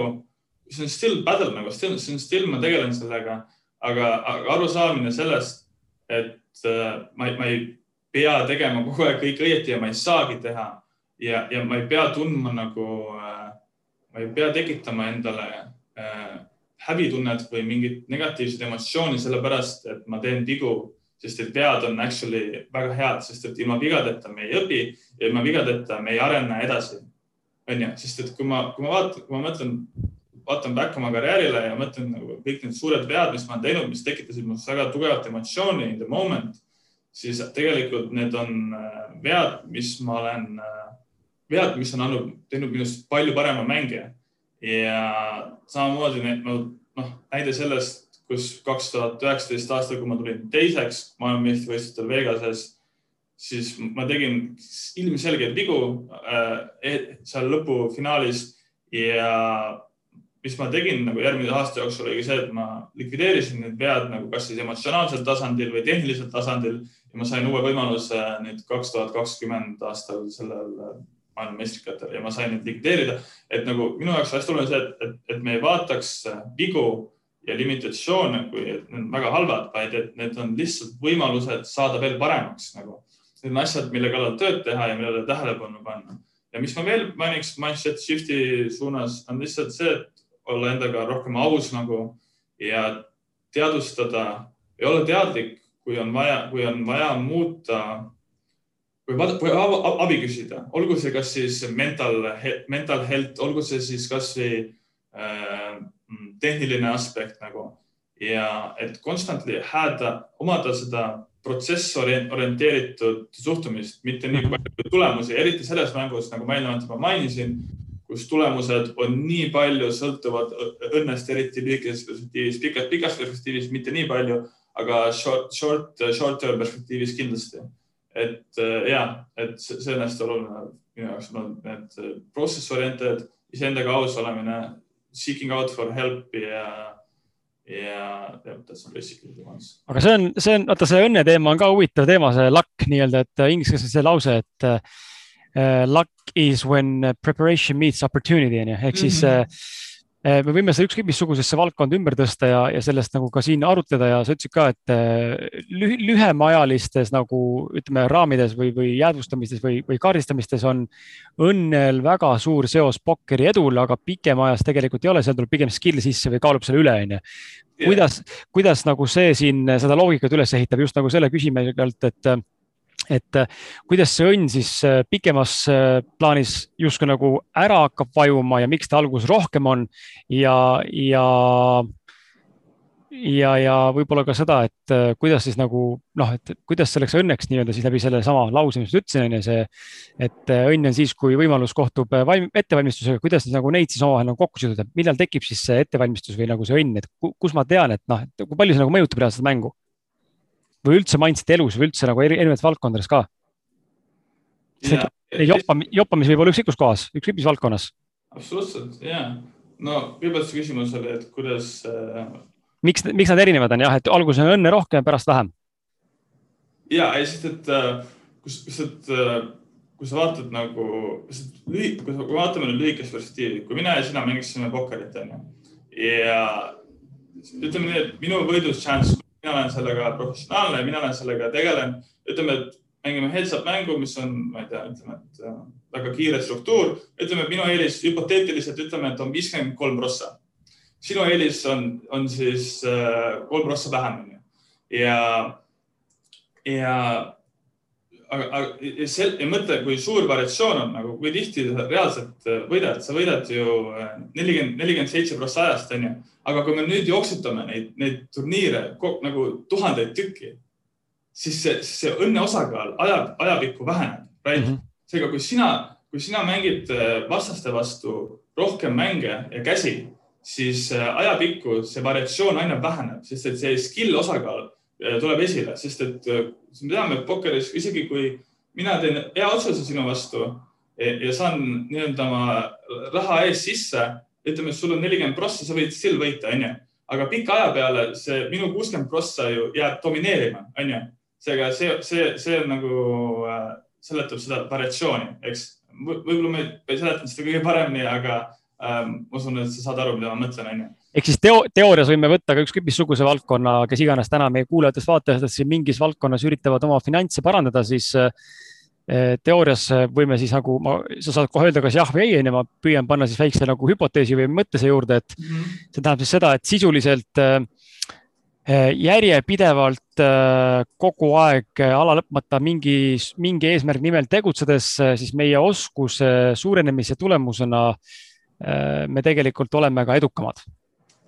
see on still battle nagu, see on still, ma tegelen sellega, aga, aga arusaamine sellest, et äh, ma, ma ei pea tegema kogu aeg kõik õieti ja ma ei saagi teha. Ja, ja ma ei pea tundma nagu äh,, ma ei pea tekitama endale äh, häbitunnet või mingit negatiivset emotsiooni sellepärast, et ma teen vigu sest et vead on actually väga head, sest et ilma vigadeta me ei õpi ja ilma vigadeta me ei arene edasi. onju, sest et kui ma, kui ma vaatan, kui ma mõtlen, vaatan back oma karjäärile ja mõtlen nagu kõik need suured vead, mis ma olen teinud, mis tekitasid minus väga tugevat emotsiooni in the moment, siis tegelikult need on äh, vead, mis ma olen, äh, vead, mis on andnud, teinud minust palju parema mängija. Ja samamoodi noh, näide sellest kus kaks tuhat üheksateist aastal, kui ma tulin teiseks maailmameistrivõistlustel Vegases, siis ma tegin ilmselgeid vigu äh, seal lõpufinaalis ja mis ma tegin nagu järgmise aasta jooksul oligi see, et ma likvideerisin need vead nagu kas siis emotsionaalsel tasandil või tehnilisel tasandil. Ja ma sain uue võimaluse nüüd kaks tuhat kakskümmend aastal sellel maailmameistrikatel ja ma sain neid likvideerida. et nagu minu jaoks hästi oluline see, et, et, et me ei vaataks vigu ja limitatsioone, kui need on väga halvad, vaid et need on lihtsalt võimalused saada veel paremaks nagu. Need on asjad, mille kallal tööd teha ja millele tähelepanu panna. ja mis ma veel mainiks mindset shift'i suunas on lihtsalt see, et olla endaga rohkem aus nagu ja teadvustada ja olla teadlik, kui on vaja, kui on vaja muuta või, või abi küsida, olgu see kas siis mental, mental health, olgu see siis kasvõi äh, Mm, tehniline aspekt nagu ja et constantly hääda, omada seda protsessi orienteeritud suhtumist, mitte nii mhm. palju tulemusi, eriti selles mängus, nagu ma eelnevalt juba mainisin, kus tulemused on nii palju sõltuvad õnnest, eriti lühikeses perspektiivis, pikas, pikas perspektiivis mitte nii palju, aga short, short, short term perspektiivis kindlasti. Et ja, et see on hästi oluline minu jaoks on olnud need process oriented, iseendaga aus olemine seeking out for help ja, ja that's basically the ones. aga see on, see on, vaata see õnne teema on ka huvitav teema, see luck nii-öelda, et inglise keeles on see lause, et uh, luck is when preparation meets opportunity on ju, ehk siis mm -hmm. Eh, me võime seda ükskõik missugusesse valdkonda ümber tõsta ja, ja sellest nagu ka siin arutleda ja sa ütlesid ka, et eh, lüh, lühemaajalistes nagu ütleme raamides või, või jäädvustamistes või, või kaardistamistes on õnnel väga suur seos pokkeri edul, aga pikemaajas tegelikult ei ole, seal tuleb pigem skill sisse või kaalub selle üle, onju. kuidas, kuidas nagu see siin seda loogikat üles ehitab just nagu selle küsimuse pealt, et et äh, kuidas see õnn siis äh, pikemas äh, plaanis justkui nagu ära hakkab vajuma ja miks ta alguses rohkem on ja, ja ja, ja võib-olla ka seda, et kuidas siis nagu noh, et kuidas selleks õnneks nii-öelda siis läbi sellesama lause, mis ma ütlesin, on ju see, et õnn on siis, kui võimalus kohtub valm, ettevalmistusega, kuidas siis nagu neid siis omavahel nagu kokku siduda, millal tekib siis see ettevalmistus või nagu see õnn, et kus ma tean, et noh, et kui palju see nagu mõjutab reaalselt mängu või üldse mindset elus või üldse nagu eri, erinevates valdkondades ka? joppam-, joppamis võib olla ükskõik kus kohas, ükskõik mis valdkonnas. absoluutselt ja, no kõigepealt see küsimus oli, et kuidas äh.... miks, miks nad erinevad on jah, et alguses on õnne rohkem, pärast vähem? ja, sest et äh, kus, kus, et äh, kui sa vaatad nagu, kui me vaatame nüüd lühikest perspektiivi, kui mina ja sina mängisime pokkerit onju ja ütleme nii, et minu võidus chance mina olen sellega professionaalne, mina olen sellega tegelen, ütleme, et mängime heads-up mängu, mis on, ma ei tea, ütleme, et äh, väga kiire struktuur. ütleme, minu eelis hüpoteetiliselt ütleme, et on viiskümmend kolm prossa. sinu eelis on, on siis äh, kolm prossa vähem, onju. ja, ja aga, aga see, ja mõtle, kui suur variatsioon on nagu, kui tihti sa reaalselt äh, võidad, sa võidad ju äh, nelikümmend, nelikümmend seitse prossa ajast, onju. aga kui me nüüd jooksutame neid, neid turniire nagu tuhandeid tükki, siis see, see õnne osakaal aja, ajapikku väheneb, right mm? -hmm. seega, kui sina, kui sina mängid äh, vastaste vastu rohkem mänge ja käsi, siis ajapikku see variatsioon aina väheneb, sest et see skill osakaal tuleb esile, sest et me teame, et pokkeris isegi kui mina teen hea otsuse sinu vastu ja saan nii-öelda oma raha eest sisse, ütleme, sul on nelikümmend prossa, sa võid still võita, onju. aga pika aja peale see minu kuuskümmend prossa ju jääb domineerima, onju. seega see, see, see on nagu äh, seletab seda variatsiooni, eks. võib-olla ma ei seletanud seda kõige paremini, aga ähm, ma usun, et sa saad aru, mida ma mõtlen, onju ehk siis teo, teoorias võime võtta ka ükskõik missuguse valdkonna, kes iganes täna meie kuulajatest-vaatajatest siin mingis valdkonnas üritavad oma finantse parandada, siis äh, teoorias võime siis nagu ma, sa saad kohe öelda, kas jah või ei, onju, ma püüan panna siis väikse nagu hüpoteesi või mõtte siia juurde, et mm -hmm. see tähendab siis seda, et sisuliselt äh, äh, järjepidevalt kogu aeg ala lõpmata mingi, mingi eesmärgi nimel tegutsedes, siis meie oskuse suurenemise tulemusena me tegelikult oleme ka edukamad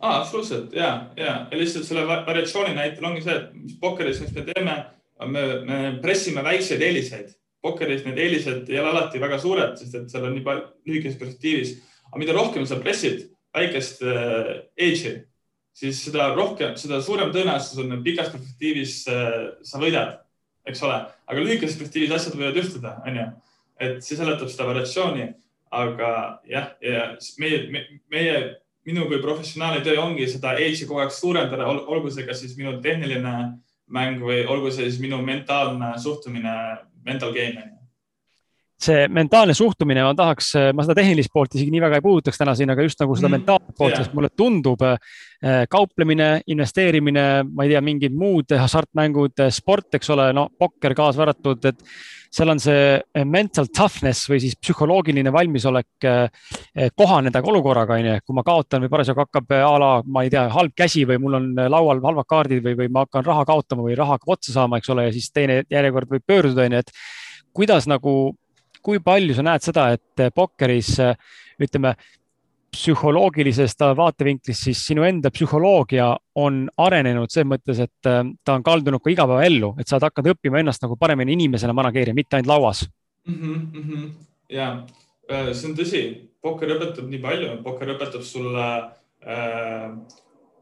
aa, absoluutselt ja, ja, lihtsalt selle variatsiooni näitel ongi see, et mis pokkeris, me teeme, me, me pressime väikseid eeliseid. pokkeris need eelised ei ole alati väga suured, sest et seal on nii palju lühikeses perspektiivis, aga mida rohkem sa pressid väikest äh, edge'i, siis seda rohkem, seda suurem tõenäosus on pikas perspektiivis äh, sa võidad, eks ole, aga lühikeses perspektiivis asjad võivad juhtuda, onju. et see seletab seda variatsiooni, aga jah, ja meie, meie minu kui professionaali töö ongi seda edge'i kogu aeg suurendada, olgu see kas siis minu tehniline mäng või olgu see siis minu mentaalne suhtumine, mental game see mentaalne suhtumine, ma tahaks, ma seda tehnilist poolt isegi nii väga ei puudutaks täna siin, aga just nagu seda mm, mentaalset poolt yeah., sest mulle tundub eh, kauplemine, investeerimine, ma ei tea, mingid muud hasartmängud, sport, eks ole, no pokker kaasa arvatud, et seal on see mental toughness või siis psühholoogiline valmisolek eh, kohaneda ka olukorraga, onju. kui ma kaotan või parasjagu hakkab a la, ma ei tea, halb käsi või mul on laual halvad kaardid või, või ma hakkan raha kaotama või raha hakkab otsa saama, eks ole, ja siis teine järjekord võib pöörduda, onju, et kuidas nagu kui palju sa näed seda, et pokkeris ütleme, psühholoogilisest vaatevinklist, siis sinu enda psühholoogia on arenenud selles mõttes, et äh, ta on kaldunud ka igapäevaellu, et sa oled hakanud õppima ennast nagu paremini inimesena manageerima, mitte ainult lauas mm. -hmm, mm -hmm. ja äh, see on tõsi, pokker õpetab nii palju, pokker õpetab sulle äh,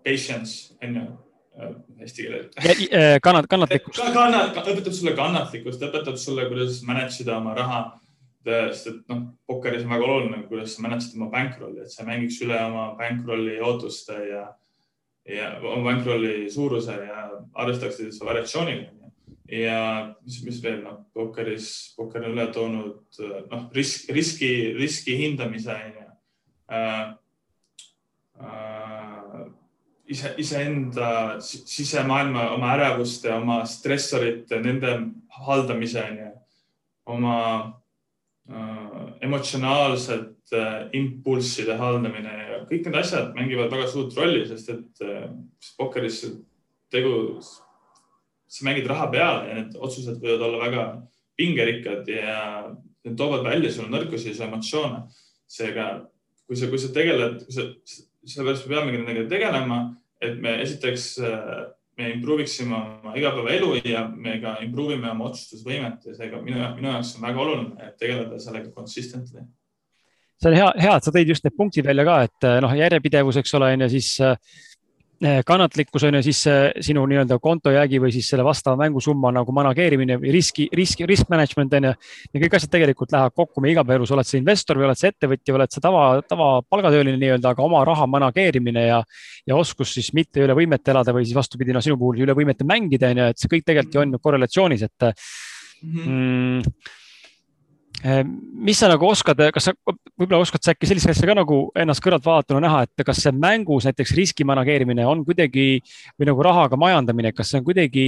patience, on ju Äh, eesti keeles. Äh, kannat-, kannatlikkust. kannat-, õpetab sulle kannatlikkust, õpetab sulle, kuidas manage ida oma raha. Sest et noh, pokkeris on väga oluline, kuidas sa manage id oma bankrolli, et sa mängiks üle oma bankrolli ootuste ja, ja oma bankrolli suuruse ja arvestaksid selle variatsiooniga. ja mis, mis veel, noh, pokkeris, pokker on üle toonud noh, risk, riski, riski hindamise onju äh, äh, ise, iseenda sisemaailma, oma ärevuste, oma stressorite, nende haldamise, onju, oma äh, emotsionaalsete äh, impulsside haldamine ja kõik need asjad mängivad väga suurt rolli, sest et äh, pokkeris tegu, sa mängid raha peale ja need otsused võivad olla väga pingerikkad ja need toovad välja sul nõrkusi, su emotsioone. seega, kui sa, kui sa tegeled, sellepärast me peamegi nendega tegelema, et me esiteks, äh, me improve iksime oma igapäevaelu ja me ka improve ime oma otsustusvõimet ja seega minu, minu jaoks on väga oluline tegeleda sellega consistently. see on hea, hea, et sa tõid just need punktid välja ka, et noh, järjepidevus, eks ole, on ju, siis äh, kannatlikkus on ju siis sinu nii-öelda kontojäägi või siis selle vastava mängusumma nagu manageerimine või riski, riski, risk management on ju. ja kõik asjad tegelikult lähevad kokku meie igapäevaelus, oled sa investor või oled sa ettevõtja või oled sa tava, tavapalgatööline nii-öelda, aga oma raha manageerimine ja, ja oskus siis mitte üle võimete elada või siis vastupidi, no sinu puhul üle võimete mängida on ju, et see kõik tegelikult ju on korrelatsioonis, et mm. -hmm. Eh, mis sa nagu oskad, kas sa võib-olla oskad sa äkki sellist asja ka nagu ennast kõrvalt vaadatuna näha, et kas see mängus näiteks riski manageerimine on kuidagi või nagu rahaga majandamine, kas see on kuidagi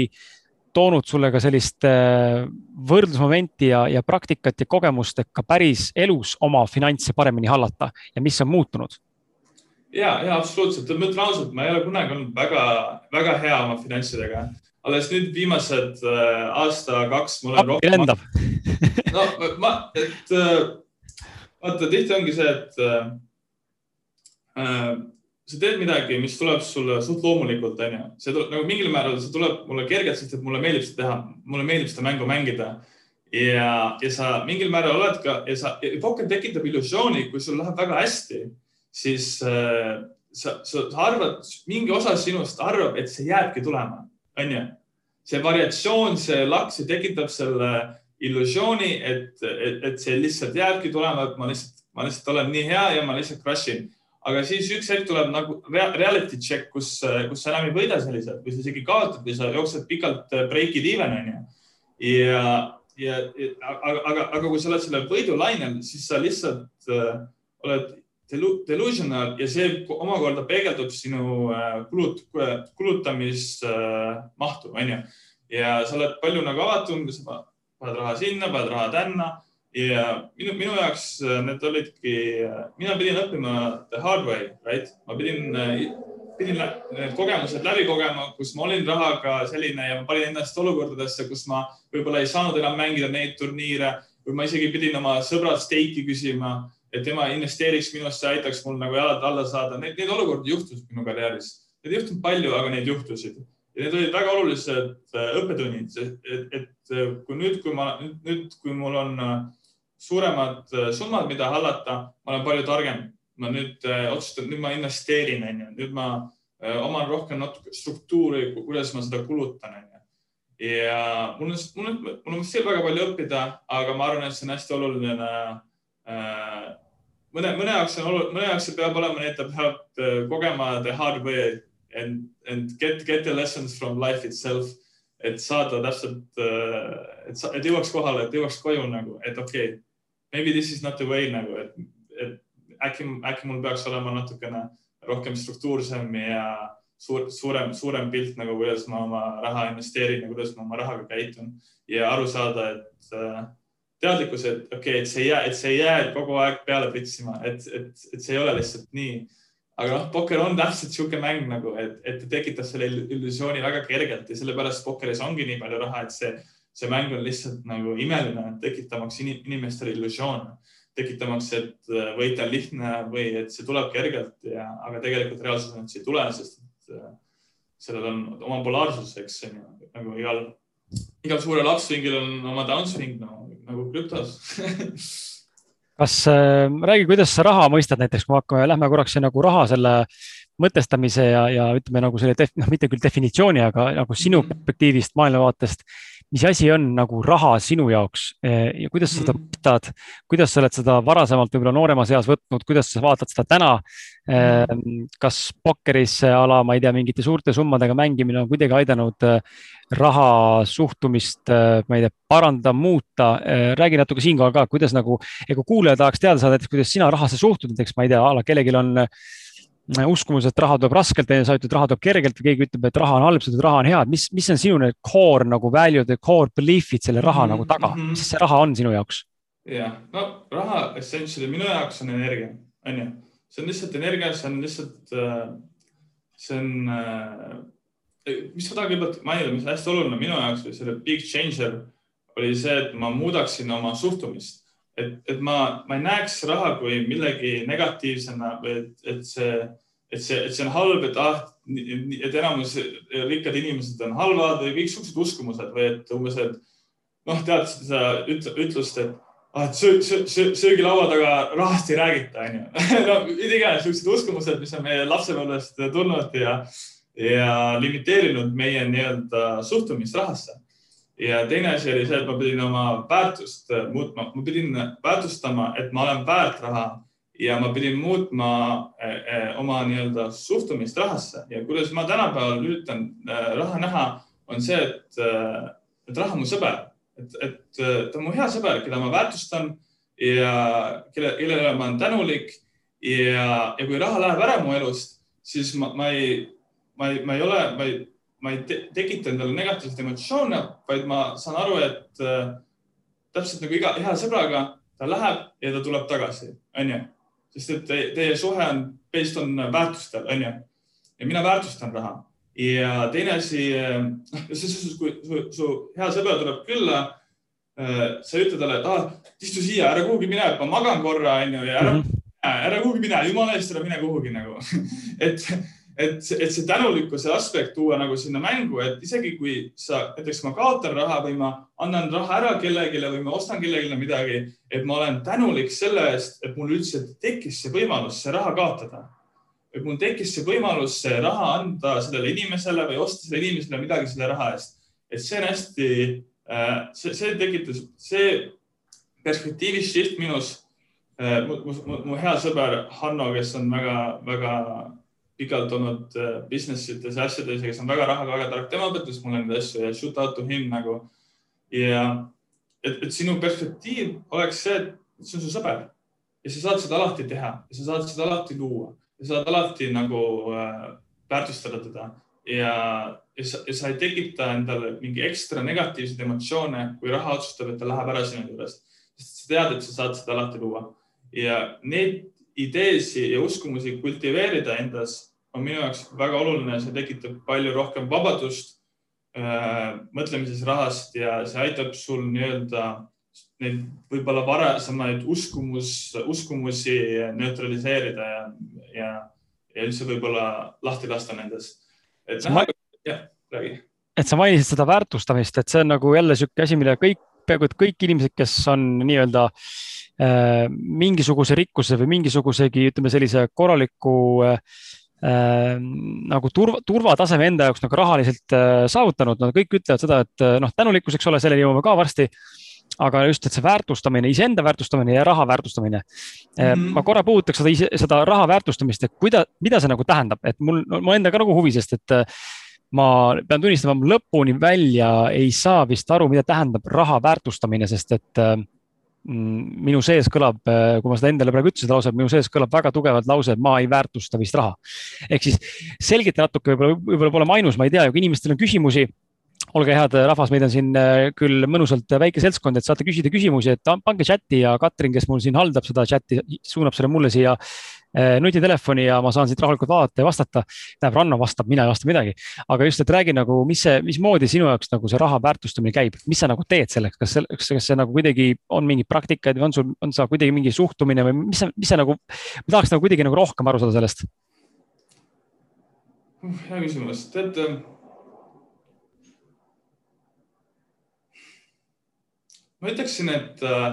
toonud sulle ka sellist eh, võrdlusmomenti ja, ja praktikat ja kogemust, et ka päris elus oma finantse paremini hallata? Ja mis on muutunud? ja, ja absoluutselt, ma ütlen ausalt, ma ei ole kunagi olnud väga, väga hea oma finantsidega alles nüüd viimased äh, aasta-kaks ma olen rohkem. lendab no ma, et äh, vaata, tihti ongi see, et äh, äh, sa teed midagi, mis tuleb sulle suht loomulikult, onju. see tuleb nagu mingil määral, see tuleb mulle kergelt, sest et mulle meeldib seda teha, mulle meeldib seda mängu mängida. ja, ja sa mingil määral oled ka ja sa, pokker tekitab illusiooni, kui sul läheb väga hästi, siis äh, sa, sa, sa arvad, mingi osa sinust arvab, et see jääbki tulema onju. see variatsioon, see laks, see tekitab selle illusiooni, et, et, et see lihtsalt jääbki tulema, et ma lihtsalt, ma lihtsalt olen nii hea ja ma lihtsalt crush in. aga siis üks hetk tuleb nagu reality check, kus, kus sa enam ei võida selliselt või sa isegi kaotad või sa jooksed pikalt break'id even onju. ja, ja, aga, aga, aga kui sa oled sellel võidulainel, siis sa lihtsalt uh, oled delusional ja see omakorda peegeldub sinu äh, kulut, kulutamismahtu, onju. ja sa oled palju nagu avatum, sa paned raha sinna, paned raha tänna ja minu, minu jaoks äh, need olidki, äh, mina pidin õppima the hard way, right? ma pidin, pidin need kogemused läbi kogema, kus ma olin rahaga selline ja ma panin ennast olukordadesse, kus ma võib-olla ei saanud enam mängida neid turniire või ma isegi pidin oma sõbralt steiki küsima et tema investeeriks minusse, aitaks mul nagu jalad alla saada. Neid, neid olukordi juhtus minu karjääris. Neid ei juhtunud palju, aga neid juhtusid ja need olid väga olulised äh, õppetunnid, et, et äh, kui nüüd, kui ma nüüd, nüüd, kui mul on äh, suuremad summad, mida hallata, ma olen palju targem. ma nüüd otsustan, nüüd ma investeerin, onju, nüüd ma oman rohkem natuke struktuuri, kuidas ma seda kulutan, onju. ja mul on, mul on, mul on veel väga palju õppida, aga ma arvan, et see on hästi oluline äh, mõne, mõne jaoks on oluline, mõne jaoks peab olema ta peab äh, kogema the hard way and, and get, get the lessons from life itself. et saada täpselt, äh, et, et jõuaks kohale, et jõuaks koju nagu, et okei okay,, maybe this is not the way nagu, et, et äkki, äkki mul peaks olema natukene rohkem struktuursem ja suur, suurem, suurem pilt nagu, kuidas ma oma raha investeerin ja kuidas ma oma rahaga käitun ja aru saada, et äh, teadlikkus, et okei okay,, et see ei jää, et see ei jää kogu aeg peale pritsima, et, et, et see ei ole lihtsalt nii. aga noh, pokker on täpselt niisugune mäng nagu, et, et ta tekitab selle illusiooni väga kergelt ja sellepärast pokkeris ongi nii palju raha, et see, see mäng on lihtsalt nagu imeline, tekitamaks inimestele illusioone, tekitamaks, et äh, võita on lihtne või et see tuleb kergelt ja, aga tegelikult reaalsus on, et see ei tule, sest et äh, sellel on oma polaarsus, eks nagu igal, igal suurel upswingil on oma downswing no nagu krüptos kas äh,, räägi, kuidas sa raha mõistad näiteks, kui me hakkame, lähme korraks nagu raha selle mõtestamise ja, ja ütleme nagu selle, noh, mitte küll definitsiooni, aga nagu sinu -hmm. perspektiivist, maailmavaatest mis asi on nagu raha sinu jaoks eh, ja kuidas sa seda võtad, mhm. kuidas sa oled seda varasemalt võib-olla nooremas eas võtnud, kuidas sa vaatad seda täna? Eh, kas pokkeris a la, ma ei tea, mingite suurte summadega mängimine on kuidagi aidanud eh, raha suhtumist, ma ei tea, parandada, muuta. räägi natuke siinkohal ka, kuidas nagu, ega kuulaja tahaks teada saada, et kuidas sina rahasse suhtud, näiteks ma ei tea, a la kellelgi on uskumus, et raha tuleb raskelt, sa ütled, raha tuleb kergelt või keegi ütleb, et raha on halb, sa ütled, raha on hea, et mis, mis on sinu need core nagu value'd, core belief'id selle raha mm -hmm. nagu taga, mhm. mis see raha on sinu jaoks? jah, no raha essentially minu jaoks on energia, on ju, see on lihtsalt energia, see on lihtsalt, äh, see on, äh, mis ma tahan kõigepealt mainida, mis on hästi oluline minu jaoks või selle big changer oli see, et ma muudaksin oma suhtumist et, et ma, ma ei näeks raha kui millegi negatiivsena või et, et see, et see, et see on halb, et ah, et enamus rikkad inimesed on halvad või kõiksugused uskumused või et umbes, et noh, tead seda ütlust, et ah, et söö, söö, söö, söögilaua taga rahast ei räägita, onju. no iganes siuksed uskumused, mis on meie lapsepõlvest tulnud ja, ja limiteerinud meie nii-öelda suhtumist rahasse ja teine asi oli see, et ma pidin oma väärtust muutma, ma pidin väärtustama, et ma olen väärt raha ja ma pidin muutma äh, äh, oma nii-öelda suhtumist rahasse ja kuidas ma tänapäeval üritan raha näha, on see, et, et raha on mu sõber, et, et ta on mu hea sõber, keda ma väärtustan ja kelle, kellele ma olen tänulik. Ja, ja kui raha läheb ära mu elust, siis ma, ma ei, ma ei, ma ei ole, ma ei ma ei te tekita endale negatiivseid emotsioone, vaid ma saan aru, et äh, täpselt nagu iga hea sõbraga, ta läheb ja ta tuleb tagasi, onju. Sest et te, teie suhe on based on väärtustel, onju. ja mina väärtustan raha. ja teine asi, noh, selles suhtes, kui su, su hea sõber tuleb külla äh,, sa ütled talle, et ah, istu siia, ära kuhugi mine, ma magan korra, onju, ja ära mm, -hmm. ära kuhugi mine, jumala eest ära mine kuhugi nagu et et, et see tänulikkuse aspekt tuua nagu sinna mängu, et isegi kui sa, näiteks ma kaotan raha või ma annan raha ära kellelegi või ma ostan kellelegi midagi, et ma olen tänulik selle eest, et mul üldse tekkis see võimalus see raha kaotada. et mul tekkis see võimalus see raha anda sellele inimesele või osta sellele inimesele midagi selle raha eest. et see on hästi, see, see tekitas, see perspektiivi shift minus mu, mu, mu hea sõber Hanno, kes on väga-väga pikalt olnud business ites ja asjades ja kes on väga rahaga väga tark, tema õpetas mulle neid asju ja shoot out to him nagu. ja et, et sinu perspektiiv oleks see, et see on su sõber. Ja sa saad seda alati teha ja sa saad seda alati luua ja sa saad alati nagu äh, väärtustada teda. Ja, ja sa, ja sa ei tekita endale mingi ekstra negatiivseid emotsioone, kui raha otsustab, et ta läheb ära sinu juurest, sest sa tead, et sa saad seda alati luua. Ja neid ideesi ja uskumusi kultiveerida endas on minu jaoks väga oluline, see tekitab palju rohkem vabadust äh, mõtlemises rahast ja see aitab sul nii-öelda neid võib-olla varasemaid uskumus, uskumusi neutraliseerida ja, ja, ja üldse võib-olla lahti lasta nendest. et näha, jah, räägi. et sa mainisid seda väärtustamist, et see on nagu jälle niisugune asi, mille kõik, peaaegu et kõik inimesed, kes on nii-öelda äh, mingisuguse rikkuse või mingisugusegi, ütleme sellise korraliku Äh, nagu turva, turvataseme enda jaoks nagu rahaliselt äh, saavutanud, nad kõik ütlevad seda, et äh, noh, tänulikkus, eks ole, selleni jõuame ka varsti. aga just, et see väärtustamine, iseenda väärtustamine ja raha väärtustamine mm. -hmm. ma korra puudutaks seda, seda raha väärtustamist, et kuida-, mida see nagu tähendab, et mul, mul enda ka nagu huvi, sest et ma pean tunnistama, ma lõpuni välja ei saa vist aru, mida tähendab raha väärtustamine, sest et minu sees kõlab, äh, kui ma seda endale praegu ütlesin, lause, minu sees kõlab väga tugevalt lause, et ma ei väärtusta vist raha. ehk siis selgita natuke, võib-olla, võib-olla pole ma ainus, ma ei tea, kui inimestel on küsimusi olge head, rahvas, meid on siin äh, küll mõnusalt väike seltskond, et saate küsida küsimusi, et pange chati ja Katrin, kes mul siin haldab seda chati, suunab selle mulle siia äh, nutitelefoni ja ma saan siit rahulikult vaadata ja vastata. tähendab, Ranno vastab, mina ei vasta midagi, aga just, et räägi nagu, mis see, mismoodi sinu jaoks nagu see raha väärtustamine käib, mis sa nagu teed selleks, kas, kas, kas see nagu kuidagi on mingeid praktikaid või on sul, on sa kuidagi mingi suhtumine või mis mis sa nagu, ma tahaks nagu kuidagi nagu rohkem aru saada sellest. hea küsimus, tead ma ütleksin, et äh,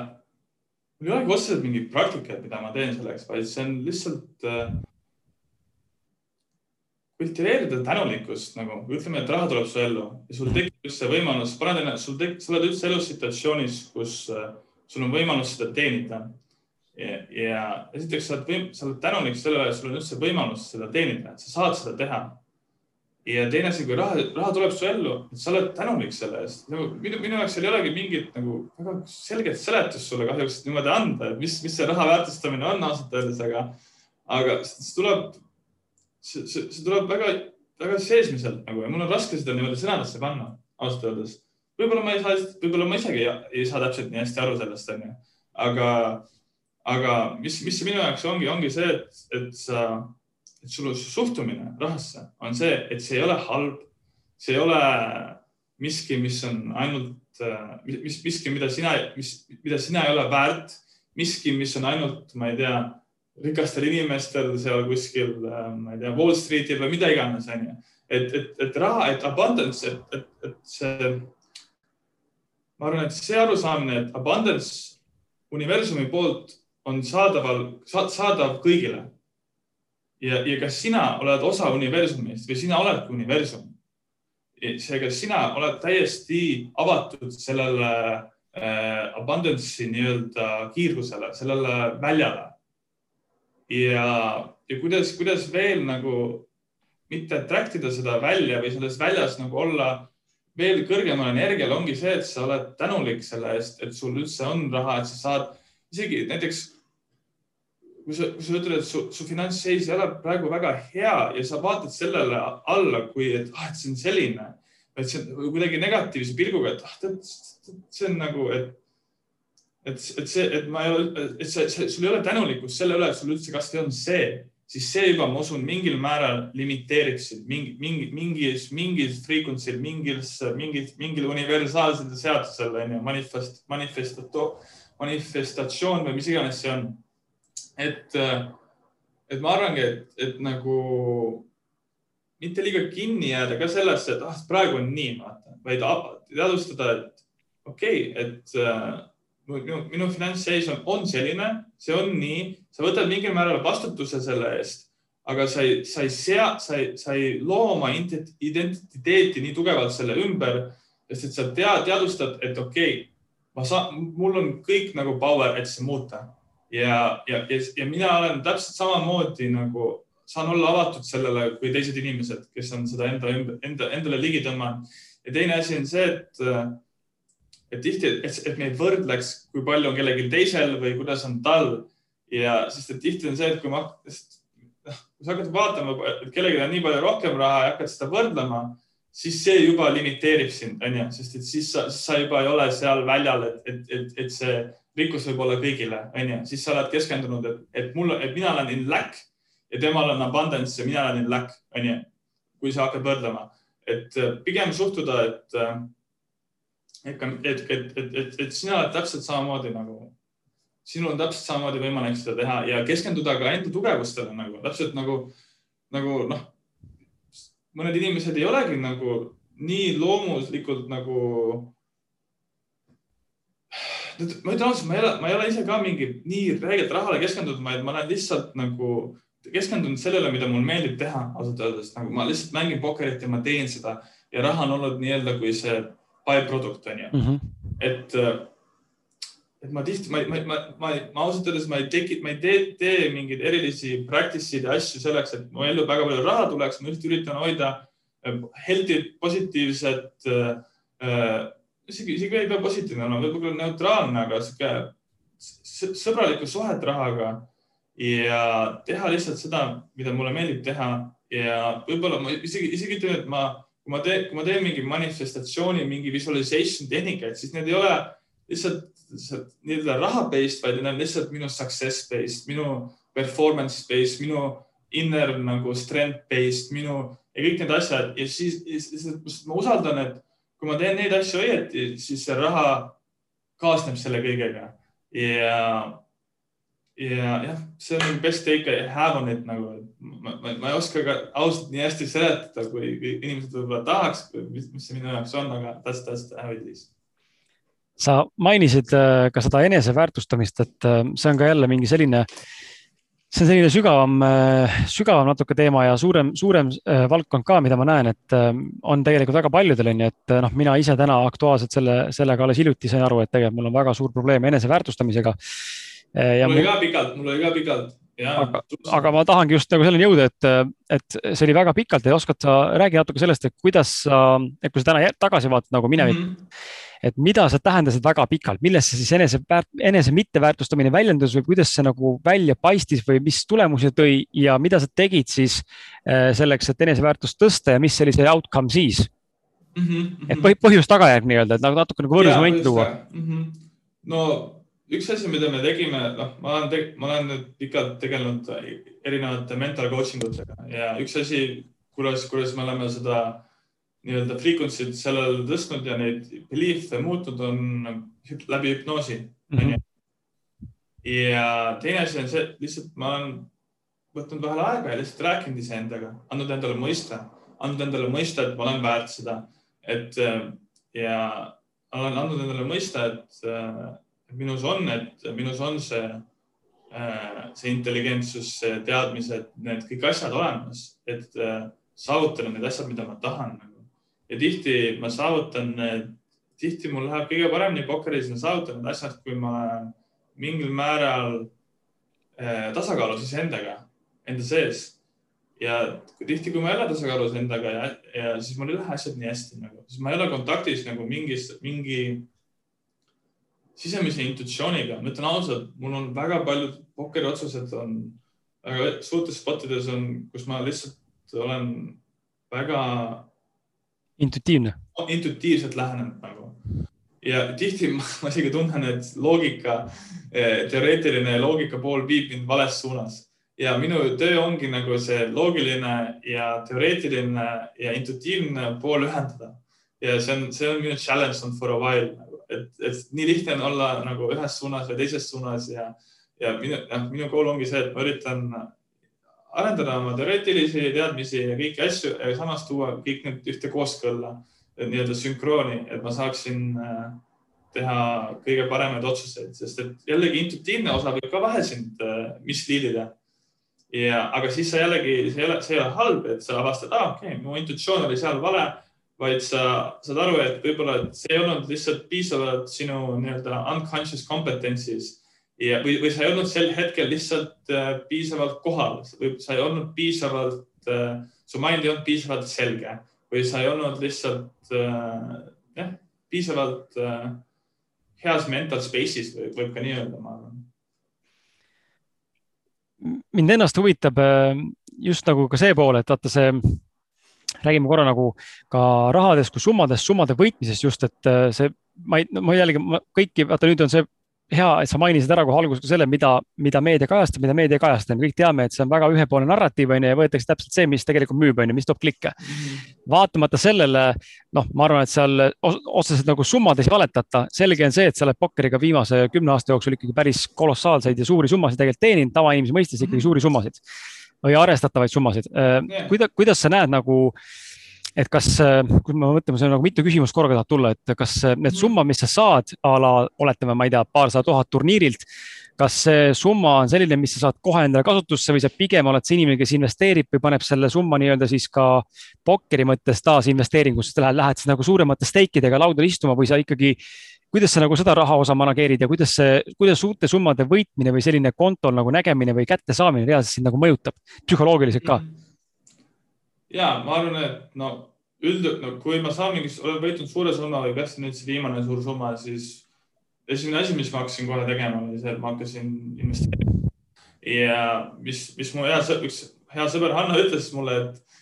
mul ei olegi otseselt mingeid praktikaid, mida ma teen selleks, vaid see on lihtsalt äh, kultiveerida tänulikkust nagu, ütleme, et raha tuleb su ellu ja sul tekib see võimalus, paned ennast, sul tekib, sa oled üldse elus situatsioonis, kus äh, sul on võimalus seda teenida. ja, ja esiteks sa oled, sa oled tänulik sellele, et sul on üldse võimalus seda teenida, et sa saad seda teha ja teine asi, kui raha, raha tuleb su ellu, sa oled tänulik selle eest. nagu minu, minu jaoks seal ei olegi mingit nagu väga selget seletust sulle kahjuks niimoodi anda, et mis, mis see raha väärtustamine on ausalt öeldes, aga, aga see tuleb, see, see, see tuleb väga, väga seesmiselt nagu ja mul on raske seda niimoodi sõnadesse panna ausalt öeldes. võib-olla ma ei saa, võib-olla ma isegi ei, ei saa täpselt nii hästi aru sellest, onju, aga, aga mis, mis minu jaoks ongi, ongi see, et, et sa et sul suhtumine rahasse on see, et see ei ole halb, see ei ole miski, mis on ainult, mis, miski, mida sina, mis, mida sina ei ole väärt, miski, mis on ainult, ma ei tea, rikastel inimestel seal kuskil, ma ei tea, Wall Streetil või mida iganes, onju. et, et, et raha, et abundance, et, et, et see, ma arvan, et see arusaamine, et abundance universumi poolt on saadaval, saadav kõigile ja, ja kas sina oled osa universumist või sina oledki universum. seega sina oled täiesti avatud sellele äh, abundance'i nii-öelda kiirgusele, sellele väljale. ja, ja kuidas, kuidas veel nagu mitte attract ida seda välja või selles väljas nagu olla veel kõrgemal energial ongi see, et sa oled tänulik selle eest, et sul üldse on raha, et sa saad isegi näiteks kui sa, kui sa ütled, et su, su finantsseis ei ole praegu väga hea ja sa vaatad sellele alla, kui et ah, et see on selline, et see on kuidagi negatiivse pilguga, et ah, see on nagu, et et, et see, et ma ei ole, et see, sul ei ole tänulikkust selle üle, et sul üldse kasvõi on see, siis see juba, ma usun, mingil määral limiteerib sind mingi, mingi, mingis, mingis frequency'l, mingis, mingis, mingil universaalsel seadusel on ju, manifest, manifestato, manifestatsioon või mis iganes see on et, äh, et ma arvangi, et, et nagu mitte liiga kinni jääda ka sellesse, et ah, praegu on nii, vaata, vaid teadvustada, et okei okay,, et äh, minu, minu finantsseis on, on selline, see on nii, sa võtad mingil määral vastutuse selle eest, aga sa ei, sa ei sea, sa ei, sa ei loo oma identiteeti nii tugevalt selle ümber, sest et sa tead, teadvustad, et okei okay,, ma saan, mul on kõik nagu power, et seda muuta ja, ja, ja, ja mina olen täpselt samamoodi nagu saan olla avatud sellele kui teised inimesed, kes on seda enda, enda, endale ligi tõmmanud. ja teine asi on see, et, et tihti, et, et me ei võrdleks, kui palju on kellelgi teisel või kuidas on tal ja sest, et tihti on see, et kui ma, noh, kui sa hakkad vaatama, et kellelgi on nii palju rohkem raha ja hakkad seda võrdlema, siis see juba limiteerib sind, onju, sest et siis sa, sa juba ei ole seal väljal, et, et, et, et see rikkus võib olla kõigile, onju, siis sa oled keskendunud, et, et mul, et mina olen in lack ja temal on abundance ja mina olen in lack, onju. kui sa hakkad võrdlema, et äh, pigem suhtuda, et, äh, et, et, et, et, et, et sina oled täpselt samamoodi nagu, sinul on täpselt samamoodi võimalik seda teha ja keskenduda ka enda tugevustele nagu täpselt nagu, nagu noh, mõned inimesed ei olegi nagu nii loomuslikult nagu ma ütlen ausalt, ma ei ole, ma ei ole ise ka mingi nii räigelt rahale keskendunud, vaid ma olen lihtsalt nagu keskendunud sellele, mida mul meeldib teha, ausalt öeldes, nagu ma lihtsalt mängin pokkerit ja ma teen seda ja raha on olnud nii-öelda kui see by-product onju mm. -hmm. et, et ma tihti, ma, ma, ma, ma, ma ausalt öeldes, ma ei teki, ma ei tee, tee mingeid erilisi practice'id ja asju selleks, et mu ellu väga palju raha tuleks, ma lihtsalt üritan hoida healthy, positiivset äh, isegi, isegi ei pea positiivne olema, võib olla neutraalne, aga sihuke sõbralikku suhet rahaga ja teha lihtsalt seda, mida mulle meeldib teha ja võib-olla ma isegi, isegi ütlen, et ma, kui ma teen, kui ma teen mingi manifestatsiooni, mingi visualization tehnikaid, siis need ei ole lihtsalt, lihtsalt nii-öelda raha-based, vaid need on lihtsalt minu success based, minu performance based, minu inner nagu strength based, minu ja kõik need asjad. Ja siis, siis ma usaldan, et kui ma teen neid asju õieti, siis see raha kaasneb selle kõigega. Ja, ja jah, see on best take I have on it nagu, ma, ma, ma ei oska ka ausalt nii hästi seletada, kui inimesed võib-olla tahaks, mis, mis see minu jaoks on, aga that's, that's how it is. Sa mainisid äh, ka seda eneseväärtustamist, et äh, see on ka jälle mingi selline äh, see on selline sügavam, äh, sügavam natuke teema ja suurem, suurem äh, valdkond ka, mida ma näen, et äh, on tegelikult väga paljudel on ju, et noh, mina ise täna aktuaalselt selle, sellega alles hiljuti sain aru, et tegelikult mul on väga suur probleem eneseväärtustamisega. mul oli ka pikalt, mul oli ka pikalt. Aga, aga ma tahangi just nagu selleni jõuda, et, et see oli väga pikalt ja oskad sa, räägi natuke sellest, et kuidas sa, et kui sa täna tagasi vaatad nagu minevikku mm. -hmm et mida sa tähendasid väga pikalt, millest see siis enese, enese mitteväärtustamine väljendus või kuidas see nagu välja paistis või mis tulemusi tõi ja mida sa tegid siis äh, selleks, et eneseväärtust tõsta ja mis oli see outcome siis mm? -hmm. et põh põhjus-tagajärg nii-öelda, et nagu natuke nagu võrdlusmoment luua mm. -hmm. no üks asi, mida me tegime, noh, ma olen, ma olen nüüd pikalt tegelenud erinevate mental coaching utega ja üks asi, kuidas, kuidas me oleme seda nii-öelda frequency'd sellele tõstnud ja neid belief'e muutnud on läbi hüpnoosi mm. -hmm. ja teine asi on see, lihtsalt ma olen võtnud vahel aega ja lihtsalt rääkinud iseendaga, andnud endale mõista, andnud endale mõista, et ma olen väärt seda, et ja olen andnud endale mõista, et, et minus on, et minus on see, see intelligentsus, teadmised, need kõik asjad olemas, et saavutada need asjad, mida ma tahan ja tihti ma saavutan, tihti mul läheb kõige paremini pokkeris, ma saavutan need asjad, kui ma olen mingil määral äh, tasakaalus iseendaga, enda sees. ja kui tihti, kui ma ei ole tasakaalus endaga ja, ja siis mul ei lähe asjad nii hästi nagu, siis ma ei ole kontaktis nagu mingis, mingi sisemise intuitsiooniga, ma ütlen ausalt, mul on väga paljud pokkeri otsused on väga suurtes spottides on, kus ma lihtsalt olen väga intuitiivne. intuitiivselt lähenenud nagu ja tihti ma, ma isegi tunnen, et loogika, eh, teoreetiline loogika pool viib mind vales suunas ja minu töö ongi nagu see loogiline ja teoreetiline ja intuitiivne pool ühendada. ja see on, see on minu challenge on for a while et, et nii lihtne on olla nagu ühes suunas või teises suunas ja, ja minu, noh, minu goal ongi see, et ma üritan arendada oma teoreetilisi teadmisi ja kõiki asju ja samas tuua kõik need ühte kooskõlla, nii-öelda sünkrooni, et ma saaksin äh, teha kõige paremaid otsuseid, sest et jällegi intuitiivne osa võib ka vähe sind äh, misliidida. ja, aga siis sa jällegi, see ei ole, see ei ole halb, et sa avastad, aa ah,, okei okay,, mu intuitsioon oli seal vale. Vaid sa saad aru, et võib-olla see ei olnud lihtsalt piisavalt sinu nii-öelda unconscious competencies ja, või, või sa ei olnud sel hetkel lihtsalt äh, piisavalt kohal või sa ei olnud piisavalt äh,, su mind ei olnud piisavalt selge või sa ei olnud lihtsalt äh, jah, piisavalt äh, heas mental space'is või võib ka nii öelda, ma arvan. mind ennast huvitab äh, just nagu ka see pool, et vaata see räägime korra nagu ka rahadest kui summadest, summade võitmisest just, et äh, see, ma ei, ma jällegi ma kõiki, vaata nüüd on see hea, et sa mainisid ära kohe alguses ka selle, mida, mida meedia kajastab, mida meedia ei kajasta. me kõik teame, et see on väga ühepoolne narratiiv on ju ja võetakse täpselt see, mis tegelikult müüb, on ju, mis toob klikke mm. -hmm. vaatamata sellele, noh, ma arvan, et seal otseselt nagu summades ei valetata. selge on see, et sa oled pokkeriga viimase kümne aasta jooksul ikkagi päris kolossaalseid ja suuri summasid tegelikult teeninud, tavainimese mõistes ikkagi suuri summasid või arvestatavaid summasid yeah.. Äh, kuidas, kuidas sa näed nagu et kas, äh, kui me mõtleme, see on nagu mitu küsimust korraga tahab tulla, et kas äh, need mhm. summad, mis sa saad a la, oletame, ma ei tea, paarsada tuhat turniirilt, kas see summa on selline, mis sa saad kohe endale kasutusse või sa pigem oled see inimene, kes investeerib või paneb selle summa nii-öelda siis ka pokkeri mõttes taas investeeringusse, lähed, lähed siis nagu suuremate stake idega laudadel istuma või sa ikkagi, kuidas sa nagu seda raha osa manageerid ja kuidas see, kuidas suurte summade võitmine või selline kontol nagu nägemine või kättesaamine reaalselt sind nagu mõjutab psühholoogiliselt ka mm? ja ma arvan, et no üld-, no kui ma saan mingit, olen võitnud suure summa või kas nüüd see viimane suur summa, siis esimene asi, mis ma hakkasin kohe tegema, oli see, et ma hakkasin investeerima. ja mis, mis mu hea, üks hea sõber Hanno ütles mulle, et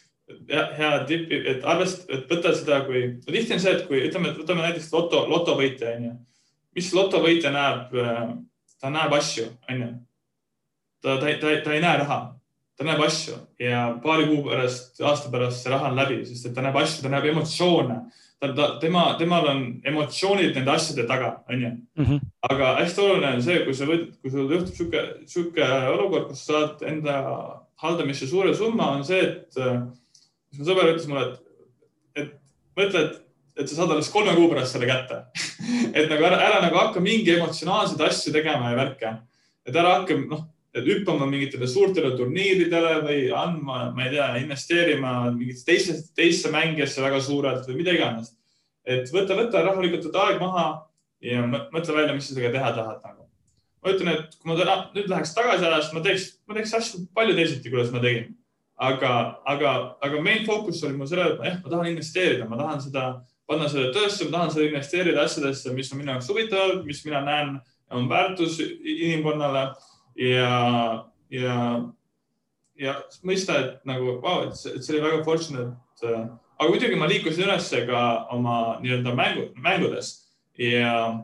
hea, tipp, et arvesta, et võta seda kui, no tihti on see, et kui ütleme, et võtame näiteks loto, lotovõitja onju, mis lotovõitja näeb, ta näeb asju, onju. ta, ta, ta, ta ei näe raha ta näeb asju ja paari kuu pärast, aasta pärast see raha on läbi, sest et ta näeb asju, ta näeb emotsioone. ta, ta, tema, temal on emotsioonid nende asjade taga, onju. Mhm. aga hästi oluline on see, kui sa võid, kui sul juhtub sihuke, sihuke olukord, kus sa saad enda haldamisse suure summa, on see, et mis mu sõber ütles mulle, et, et mõtle, et, et sa saad alles kolme kuu pärast selle kätte et nagu ära, ära nagu hakka mingi emotsionaalseid asju tegema ja värke. et ära hakka, noh hüppama mingitele suurtele turniiridele või andma, ma ei tea, investeerima mingitesse teistesse, teisse mängijatesse väga suurelt või mida iganes. et võta, võta rahulikult aeg maha ja mõtle välja, mis sa sellega teha tahad nagu. ma ütlen, et kui ma täna, nüüd läheks tagasi ajas, ma teeks, ma teeks asju palju teisiti, kuidas ma tegin. Aga, aga, aga main fookus oli mul sellel, et jah, ma tahan investeerida, ma tahan seda, panna selle töösse, ma tahan seda investeerida asjadesse, mis on minu jaoks huvitavad, mis mina näen, on väärtus inimkonnale ja, ja, ja mõista, et nagu wow,, et see, et see oli väga fortunate. Äh, aga muidugi ma liikusin üles ka oma nii-öelda mängu, mängudes ja,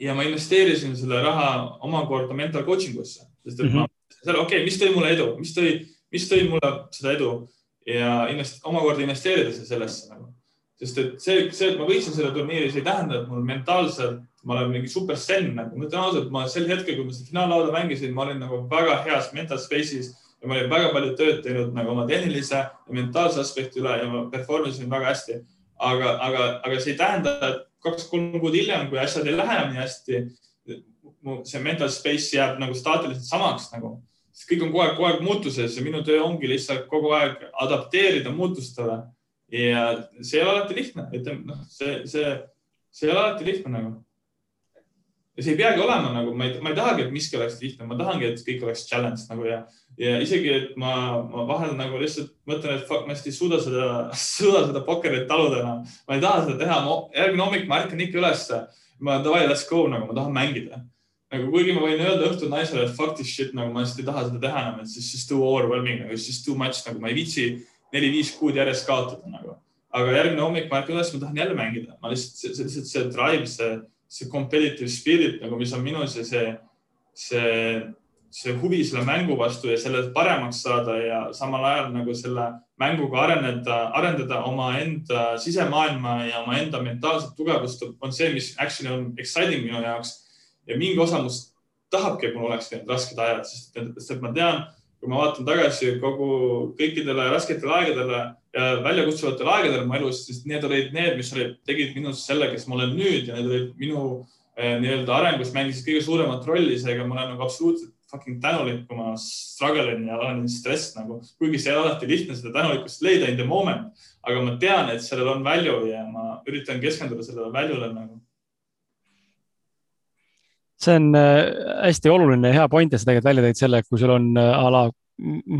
ja ma investeerisin selle raha omakorda mental coaching usse, sest et mm -hmm. ma, okei okay,, mis tõi mulle edu, mis tõi, mis tõi mulle seda edu ja invest, omakorda investeerida sellesse nagu. sest et see, see, et ma võitsin selle turniiri, see ei tähenda, et mul mentaalselt ma olen mingi super zen nagu, ma ütlen ausalt, ma sel hetkel, kui ma seda finaallauda mängisin, ma olin nagu väga heas mental space'is ja ma olin väga palju tööd teinud nagu oma tehnilise ja mentaalse aspekti üle ja ma perform isin väga hästi. aga, aga, aga see ei tähenda, et kaks-kolm kuud hiljem, kui asjad ei lähe nii hästi, mu see mental space jääb nagu staatiliselt samaks nagu, sest kõik on kogu aeg, kogu aeg muutuses ja minu töö ongi lihtsalt kogu aeg adapteerida muutustele. ja see ei ole alati lihtne, ütleme noh, see, see, see ei ole alati lihtne nagu ja see ei peagi olema nagu, ma ei, ma ei tahagi, et miski oleks lihtne, ma tahangi, et kõik oleks challenge nagu ja, ja isegi, et ma, ma vahel nagu lihtsalt mõtlen, et fuck, ma hästi ei suuda seda, suuda seda pokkerit taluda enam. ma ei taha seda teha, järgmine hommik ma ärkan ikka ülesse. ma davai, let's go nagu, ma tahan mängida. Nagu kuigi ma võin öelda õhtul naisele, et fuck this shit nagu ma lihtsalt ei taha seda teha enam, et it's just too overwhelming nagu, just too much nagu ma ei viitsi neli-viis kuud järjest kaotada nagu. aga järgmine hommik ma ärkan üles, ma tahan jälle mängida, ma lihtsalt, see lihtsalt see drive, see see competitive spirit nagu, mis on minus ja see, see, see huvi selle mängu vastu ja selle paremaks saada ja samal ajal nagu selle mänguga areneda, arendada omaenda sisemaailma ja omaenda mentaalset tugevust on see, mis actually on exciting minu jaoks. Ja mingi osa must tahabki, et mul oleks need rasked ajad, sest et, ma tean, kui ma vaatan tagasi kogu kõikidele rasketele aegadele ja väljakutsuvatel aegadel mu elus, sest need olid need, mis olid, tegid minust selle, kes ma olen nüüd ja need olid minu eh, nii-öelda arengus mängisid kõige suuremat rolli, seega ma olen nagu absoluutselt fucking tänulik, kui ma struggle in ja olen stress nagu, kuigi see ei ole alati lihtne seda tänulikkust leida in the moment, aga ma tean, et sellel on value ja ma üritan keskenduda sellele value'le nagu see on äh, hästi oluline ja hea point, et sa tegelikult välja tõid selle, kui sul on äh, a la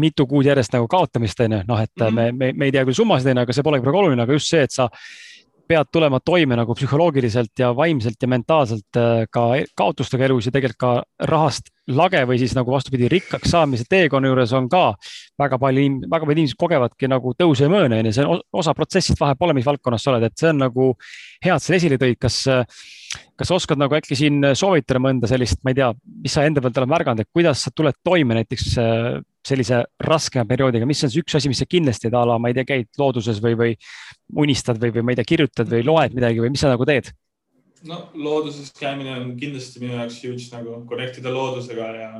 mitu kuud järjest nagu kaotamist, on ju, noh, et mm -hmm. me, me, me ei tea küll summasid, on ju, aga see polegi praegu oluline, aga just see, et sa pead tulema toime nagu psühholoogiliselt ja vaimselt ja mentaalselt ka kaotustega elus ja tegelikult ka rahast lage või siis nagu vastupidi, rikkaks saamise teekonna juures on ka väga palju, väga paljud inimesed kogevadki nagu tõuse ja mõõne, on ju, see on osa protsessist, vahet pole, mis valdkonnas sa oled, et see on nagu hea, et sa esile tõid, kas kas oskad nagu äkki siin soovitada mõnda sellist, ma ei tea, mis sa enda pealt oled märganud, et kuidas sa tuled toime näiteks sellise raskema perioodiga, mis on see üks asi, mis sa kindlasti teed a la, ma ei tea, käid looduses või, või unistad või, või ma ei tea, kirjutad või loed midagi või mis sa nagu teed? No looduses käimine on kindlasti minu jaoks huge nagu connect ida loodusega ja,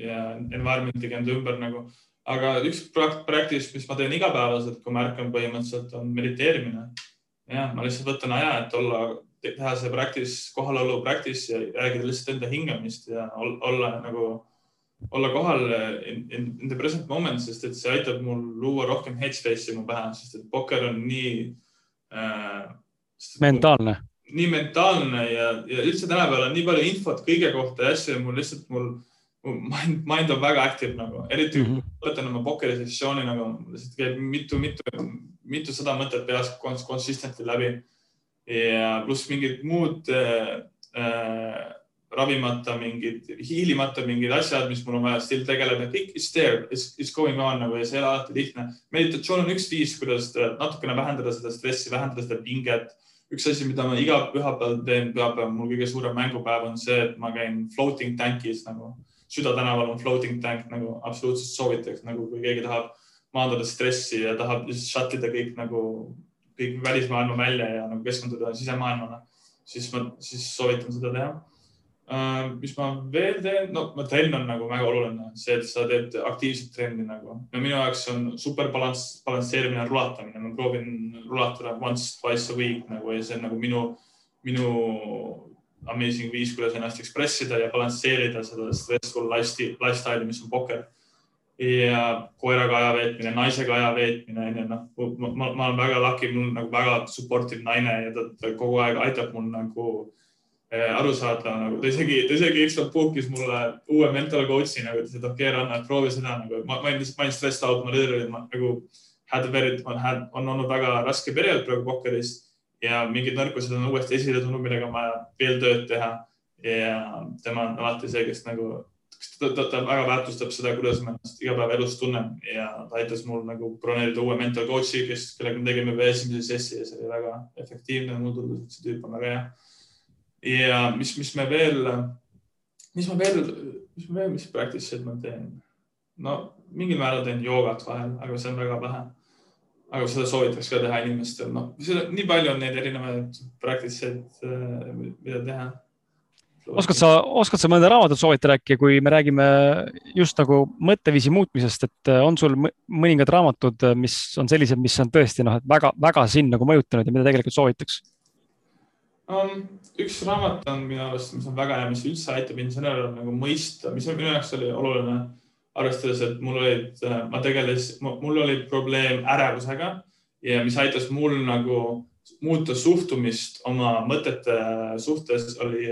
ja environment'iga enda ümber nagu, aga üks practice, mis ma teen igapäevaselt, kui ma ärkan põhimõtteliselt on mediteerimine. jah, ma lihtsalt võtan aja, et olla teha see practice, kohalolu practice ja rääkida lihtsalt enda hingamist ja olla nagu, olla kohal in, in, in the present moment, sest et see aitab mul luua rohkem headspace'i mu pähe, sest et pokker on nii äh,. mentaalne. Nii mentaalne ja, ja üldse tänapäeval on nii palju infot kõige kohta ja asju ja mul lihtsalt mul, mul mind, mind on väga active nagu, eriti mm -hmm. kui lõpetan oma pokkeri sessiooni nagu lihtsalt käib mitu, mitu, mitusada mõtet peas consistently läbi ja pluss mingid muud äh, äh, ravimata mingid, hiilimata mingid asjad, mis mul on vaja still tegeleda, kõik is there, is going on nagu ja see ei ole alati lihtne. meditatsioon on üks viis, kuidas natukene vähendada seda stressi, vähendada seda pinget. Üks asi, mida ma iga pühapäev teen, pühapäev mul kõige suurem mängupäev on see, et ma käin floating tank'is nagu Süda tänaval on floating tank nagu absoluutselt soovitaks, nagu kui keegi tahab maandada stressi ja tahab shut ida kõik nagu kõik välismaailma välja ja nagu keskenduda sisemaailmale, siis ma, siis soovitan seda teha. Mis ma veel teen, no trenn on nagu väga oluline, see, et sa teed aktiivset trenni nagu. Ja minu jaoks on super balanss, balansseerimine, rulatamine, ma proovin rulatada once, twice a week nagu ja see on nagu minu, minu amazing viis, kuidas ennast ekspressida ja balansseerida seda stressful lifestyle'i, mis on pokker ja koeraga aja veetmine, naisega aja veetmine, onju, noh, ma, ma olen väga lucky, mul nagu väga supportive naine ja ta, ta kogu aeg aitab mul nagu äh, aru saada nagu, ta isegi, ta isegi ükskord book'is mulle uue mental coach'i nagu, ütles, et okei okay,, Ranna, proovi seda nagu, ma, ma olin lihtsalt, ma olin stressed out, ma literally ma, nagu very, on, had, on olnud väga raske periood praegu pokkeris ja mingid nõrkused on uuesti esile tulnud, millega on vaja veel tööd teha. ja tema on alati see, kes nagu ta, ta, ta väga väärtustab seda, kuidas ma ennast igapäevaelus tunnen ja ta aitas mul nagu broneerida uue mental coach'i, kes, kellega me tegime esimese sessi ja see oli väga efektiivne. mulle tundus, et see tüüp on väga hea. Ja mis, mis me veel, mis ma veel, mis ma veel, mis practice'id ma teen? no mingil määral teen joogat vahel, aga see on väga vähe. aga seda soovitaks ka teha inimestel, noh, nii palju on neid erinevaid practice'id, mida teha oskad sa, oskad sa mõnda raamatut soovitada äkki, kui me räägime just nagu mõtteviisi muutmisest, et äh, on sul mõningad raamatud, äh, mis on sellised, mis on tõesti noh, et väga-väga sind nagu mõjutanud ja mida tegelikult soovitaks um,? üks raamat on minu arust, mis on väga hea, mis üldse aitab sellele nagu mõista, mis minu jaoks oli oluline, arvestades, et mul olid, äh, ma tegelesin, mul oli probleem ärevusega ja mis aitas mul nagu muuta suhtumist oma mõtete suhtes, oli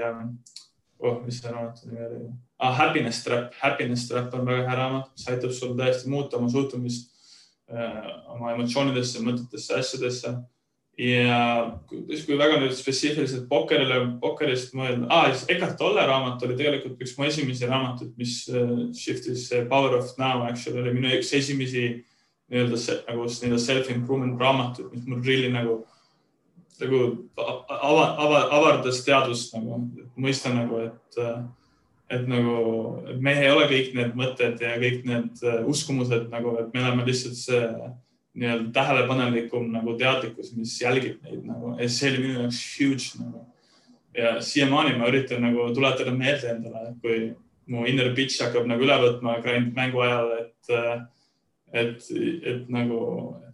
oh, mis see raamatu nimi oli ah,? Happiness Trap, Happiness Trap on väga hea raamat, mis aitab sul täiesti muuta oma suhtumist äh, oma emotsioonidesse, mõtetesse, asjadesse. Ja kui väga nüüd spetsiifiliselt pokkerile, pokkerist mõelda ah,, siis Eckart Tolle raamat oli tegelikult üks mu esimesi raamatuid, mis äh, shiftis Power of Now, actually oli minu üks esimesi nii-öelda nagu nii-öelda self-improvement raamatuid, mis mul really nagu nagu ava, ava, avardas teadust nagu, mõista nagu, et, et nagu, et me ei ole kõik need mõtted ja kõik need äh, uskumused nagu, et me oleme lihtsalt see nii-öelda tähelepanelikum nagu teadlikkus, mis jälgib neid nagu see oli minu jaoks huge nagu. ja siiamaani ma üritan nagu tuletada meelde endale, kui mu inner bitch hakkab nagu üle võtma mängu ajal, et et, et nagu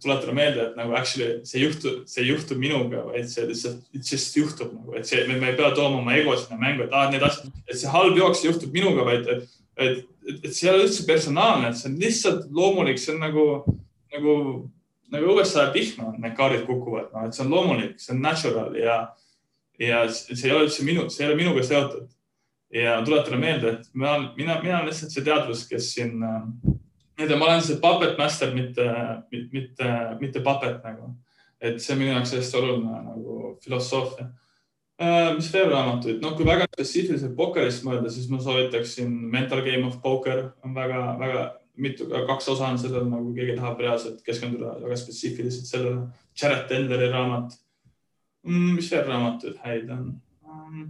tuletada meelde, et nagu actually see ei juhtu, see ei juhtu minuga, vaid see lihtsalt, just juhtub nagu, et see, me ei pea tooma oma ego sinna mängu, et ah, need asjad, et see halb jooks juhtub minuga, vaid et et, et, et see ei ole üldse personaalne, et see on lihtsalt loomulik, see on nagu, nagu, nagu sajab vihma, need kaardid kukuvad, noh, et see on loomulik, see on natural ja, ja see ei ole üldse minu, see ei ole minuga seotud. ja tuletan meelde, et ma mina, mina olen lihtsalt see teadvus, kes siin äh, nii-öelda, ma olen see puppet master, mitte, mitte, mitte puppet nagu. et see on minu jaoks hästi oluline nagu filosoofia Uh, mis veel raamatuid, noh, kui väga spetsiifiliselt pokerist mõelda, siis ma soovitaksin Mental Game of Poker on väga-väga mitu, kaks osa on sellel, nagu keegi tahab reaalselt keskenduda väga spetsiifiliselt sellele. Jared Tendleri raamat mm,. mis veel raamatuid häid on um,?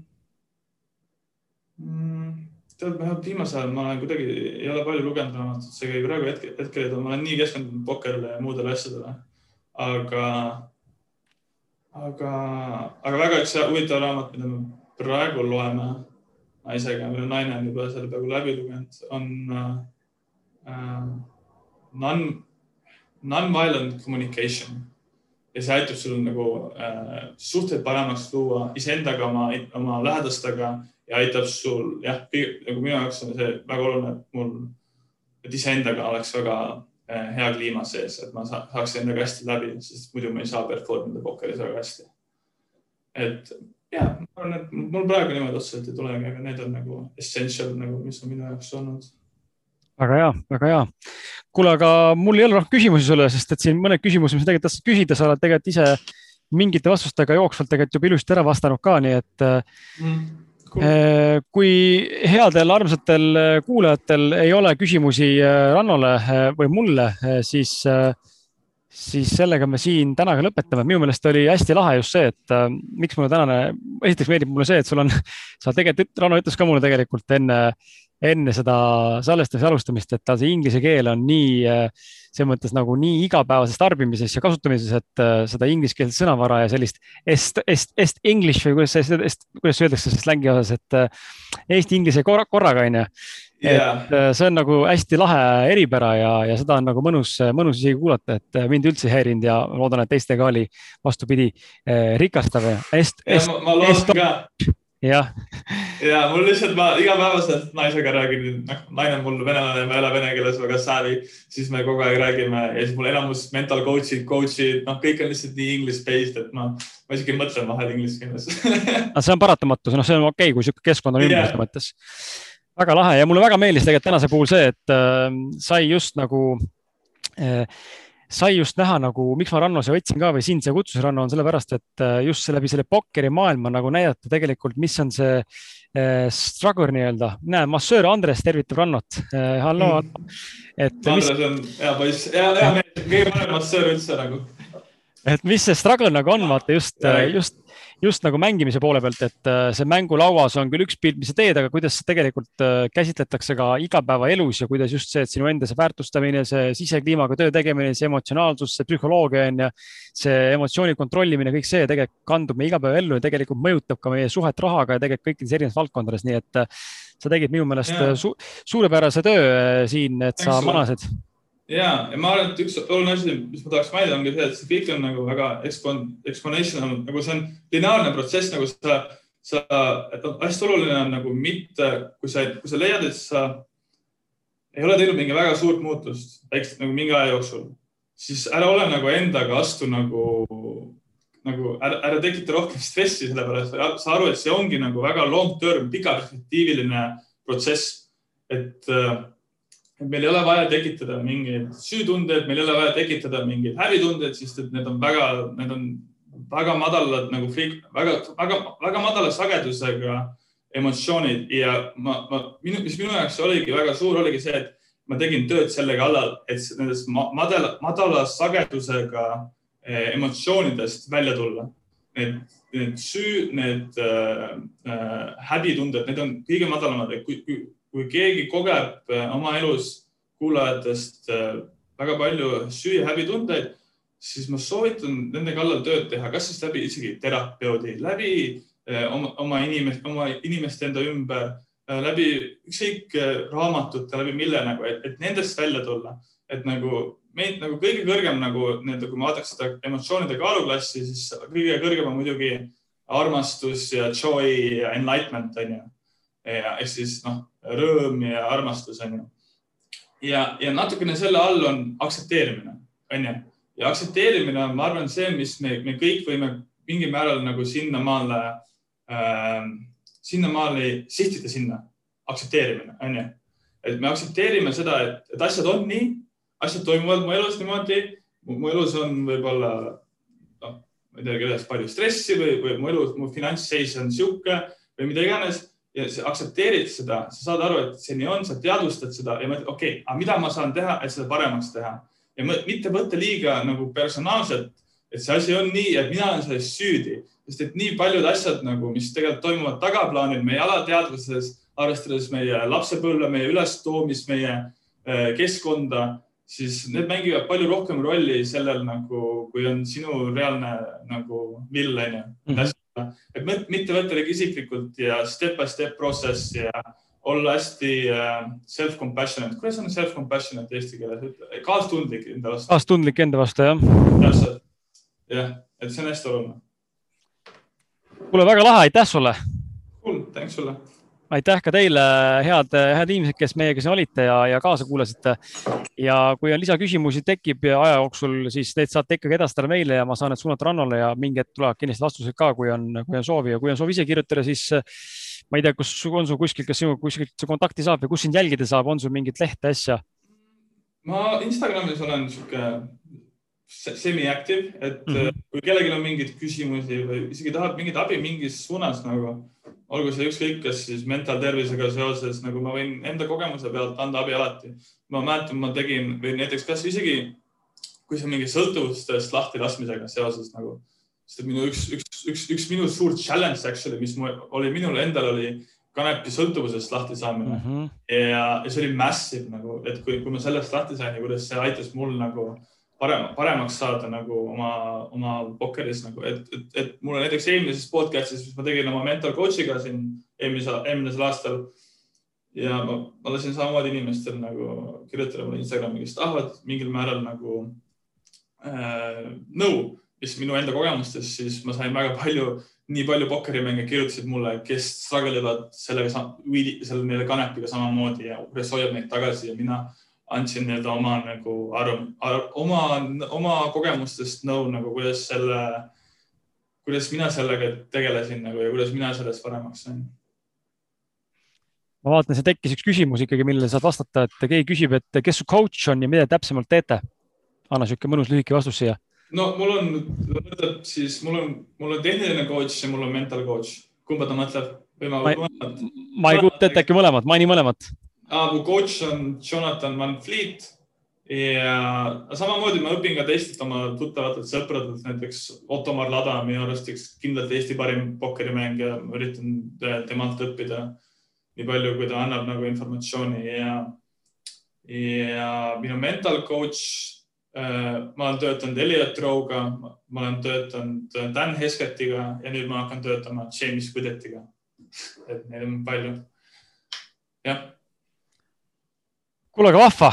Mm, tead, viimasel ajal ma olen kuidagi, ei ole palju lugenud raamatut, seega praegu hetkel, hetkel ma olen nii keskendunud pokerile ja muudele asjadele. aga aga, aga väga üks huvitav raamat, mida me praegu loeme naisega, minu naine on juba selle peaaegu läbi lugenud, on äh, non, non-violent communication ja see aitab sul nagu äh, suhteid paremaks luua iseendaga, oma, oma lähedastega ja aitab sul jah, nagu minu jaoks on see väga oluline, et mul, et iseendaga oleks väga Eh, hea kliima sees, et ma saaks endaga hästi läbi, sest muidu ma ei saa perform ida pokkeris väga hästi. et ja, ma arvan, et mul praegu niimoodi otseselt ei tulegi, aga need on nagu essential nagu, mis on minu jaoks olnud. Väga hea, väga hea. kuule, aga mul ei ole rohkem küsimusi sulle, sest et siin mõned küsimused, mis tegelikult tahtsid küsida, sa oled tegelikult ise mingite vastustega jooksvalt tegelikult juba ilusti ära vastanud ka, nii et mm Äh, kui headel armsatel äh, kuulajatel ei ole küsimusi äh, Rannole või mulle, siis, siis sellega me siin täna ka lõpetame. minu meelest oli hästi lahe just see, et miks mulle tänane, esiteks meeldib mulle see, et sul on, sa tegelikult, Ranno ütles ka mulle tegelikult enne, enne seda salvestamise alustamist, et tal see inglise keel on nii äh, selles mõttes nagu nii igapäevases tarbimises ja kasutamises, et äh, seda ingliskeelset sõnavara ja sellist est, est, est english või kuidas see, kuidas öeldakse slängi osas, et äh, eesti-inglise korra, korraga onju. et äh, see on nagu hästi lahe eripära ja, ja seda on nagu mõnus, mõnus isegi kuulata, et mind üldse ei häirinud ja loodan, et teistega oli vastupidi rikastav ma, ma loodan ka jah. ja mul lihtsalt, ma igapäevaselt naisega räägin, noh, naine on mul venelane, ma ei ole vene keeles väga savvy, siis me kogu aeg räägime ja siis mul enamus mental coach'id, coach'id, noh, kõik on lihtsalt nii english based, et ma, ma isegi mõtlen vahel inglise keeles aga see on paratamatu, noh, see on okei okay,, kui sihuke keskkond on ümber yeah. mõttes. väga lahe ja mulle väga meeldis tegelikult tänase puhul see, et äh, sai just nagu äh, sai just näha nagu, miks ma Ranno siia võtsin ka või sind siia kutsusin, Ranno, on sellepärast, et äh, just läbi selle pokkerimaailma nagu näidata tegelikult, mis on see äh, struggle nii-öelda. näe, massöör Andres tervitab Rannot äh,. hallo mm.. et. Andres mis... on hea poiss, hea, hea mees, kõige parem massöör üldse nagu. Et mis see struggle nagu on, vaata just, just just nagu mängimise poole pealt, et äh, see mängulauas on küll üks pilt, mis sa teed, aga kuidas tegelikult äh, käsitletakse ka igapäevaelus ja kuidas just see, et sinu enda see väärtustamine, see sisekliimaga töö tegemine, see emotsionaalsus, see psühholoogia on ja see emotsiooni kontrollimine, kõik see tegelikult kandub meie igapäevaellu ja tegelikult mõjutab ka meie suhet rahaga ja tegelikult kõikides erinevates valdkondades, nii et äh, sa tegid minu meelest su suurepärase töö siin, et sa manasid ja, ja ma arvan, et üks oluline asi, mis ma tahaks mainida, ongi see, et see kõik on nagu väga expon-, exponential, nagu see on lineaarne protsess, nagu sa, sa, et hästi oluline on nagu mitte, kui sa, kui sa leiad, et sa ei ole teinud mingi väga suurt muutust, väikselt nagu mingi aja jooksul, siis ära ole nagu endaga astu nagu, nagu ära, ära tekita rohkem stressi, sellepärast sa aru, et see ongi nagu väga long term, pika perspektiiviline protsess. et äh, meil ei ole vaja tekitada mingeid süütundeid, meil ei ole vaja tekitada mingeid häbitundeid, sest et need on väga, need on väga madalad nagu väga, väga, väga madala sagedusega emotsioonid ja ma, ma, minu, mis minu jaoks oligi väga suur, oligi see, et ma tegin tööd selle kallal, et nendest madala, madala sagedusega eh, emotsioonidest välja tulla. Need, need süü, need äh, äh, häbitunded, need on kõige madalamad, et kui, kui kui keegi kogeb äh, oma elus kuulajatest äh, väga palju süü- ja häbitundeid, siis ma soovitan nende kallal tööd teha, kas siis läbi isegi terapeudi, läbi äh, oma, oma inimest, oma inimeste enda ümber, läbi ükskõik raamatute, läbi mille nagu, et nendest välja tulla, et nagu meid nagu kõige kõrgem nagu nii-öelda, kui ma vaataks seda emotsioonide kaaluklassi, siis kõige kõrgem on muidugi armastus ja joy ja enlightenment onju ehk siis noh, rõõm ja armastus on ju. ja, ja natukene selle all on aktsepteerimine, on ju. ja aktsepteerimine on, ma arvan, see, mis me, me kõik võime mingil määral nagu sinnamaale äh,, sinnamaale sihtida sinna, aktsepteerimine, on ju. et me aktsepteerime seda, et, et asjad on nii, asjad toimuvad mu elus niimoodi, mu elus on võib-olla noh, ma ei tea, kellest palju stressi või, või mu elu, mu finantsseis on sihuke või mida iganes ja sa aktsepteerid seda, sa saad aru, et see nii on, sa teadvustad seda ja mõtled, okei okay,, aga mida ma saan teha, et seda paremaks teha? Ja mitte võtta liiga nagu personaalselt, et see asi on nii, et mina olen selles süüdi, sest et nii paljud asjad nagu, mis tegelikult toimuvad tagaplaanil meie alateadvuses, arvestades meie lapsepõlve, meie ülestoomist, meie äh, keskkonda, siis need mängivad palju rohkem rolli sellel nagu, kui on sinu reaalne nagu vill, onju mhm et mitte võtta midagi isiklikult ja step by step process ja olla hästi uh, self-compassionate. kuidas on self-compassionate eesti keeles? kaastundlik enda vastu. kaastundlik enda vastu, jah. täpselt, jah, et see on hästi oluline. kuule, väga lahe, aitäh sulle. Cool, thanks sulle aitäh ka teile, head, head inimesed, kes meiega siin olite ja, ja kaasa kuulasite. ja kui on lisaküsimusi tekib aja jooksul, siis neid saate ikkagi edastada meile ja ma saan need suunata Rannole ja mingi hetk tulevad kindlasti vastused ka, kui on, kui on soovi ja kui on soov ise kirjutada, siis ma ei tea, kus on sul kuskil, kas sinu kuskilt kontakti saab või kus sind jälgida saab, on sul mingit lehte, asja? ma Instagramis olen sihuke semi-active, et mm -hmm. kui kellelgi on mingeid küsimusi või isegi tahab mingit abi mingis suunas nagu olgu see ükskõik, kas siis mentaaltervisega seoses, nagu ma võin enda kogemuse pealt anda abi alati. ma mäletan, ma tegin või näiteks kas isegi kui see mingi sõltuvustest lahtilaskmisega seoses nagu, sest et minu üks, üks, üks, üks minu suur challenge actually, mis mu, oli minul endal oli kanepi sõltuvusest lahti saamine mm. -hmm. ja, ja see oli massive nagu, et kui, kui ma sellest lahti sain ja kuidas see aitas mul nagu parem, paremaks saada nagu oma, oma pokkeris nagu, et, et, et mulle näiteks eelmises podcast'is, mis ma tegin oma mentor coach'iga siin eelmise, eelmisel aastal. ja ma, ma lasin samamoodi inimestel nagu kirjutada mulle Instagrami, kes tahavad mingil määral nagu äh, nõu, mis minu enda kogemustest, siis ma sain väga palju, nii palju pokkerimänge kirjutasid mulle, kes struggle ivad sellega, selle nii-öelda kanepiga samamoodi ja kuidas hoiab neid tagasi ja mina andsin nii-öelda oma nagu arv, arv, oma, oma kogemustest nõu nagu, kuidas selle, kuidas mina sellega tegelesin nagu ja kuidas mina sellest paremaks sain. ma vaatan, see tekkis üks küsimus ikkagi, millele saad vastata, et keegi küsib, et kes su coach on ja mida täpsemalt teete? anna sihuke mõnus lühike vastus siia. no mul on, mõtleb siis, mul on, mul on tehniline coach ja mul on mental coach. kumba ta mõtleb? ma, ma ei, ma ei kujuta ette, äkki mõlemad, maini mõlemat. Mu coach on Jonathan Van Fleet ja samamoodi ma õpin ka teistelt oma tuttavatelt sõpradelt, näiteks Ottomar Lada on minu arust üks kindlalt Eesti parim pokkerimängija, ma üritan temalt õppida nii palju, kui ta annab nagu informatsiooni ja, ja minu mental coach äh,. ma olen töötanud Elliot Rowe'ga, ma olen töötanud Dan Hesketiga ja nüüd ma hakkan töötama James Widetiga. et neid on palju. jah kuule, aga vahva.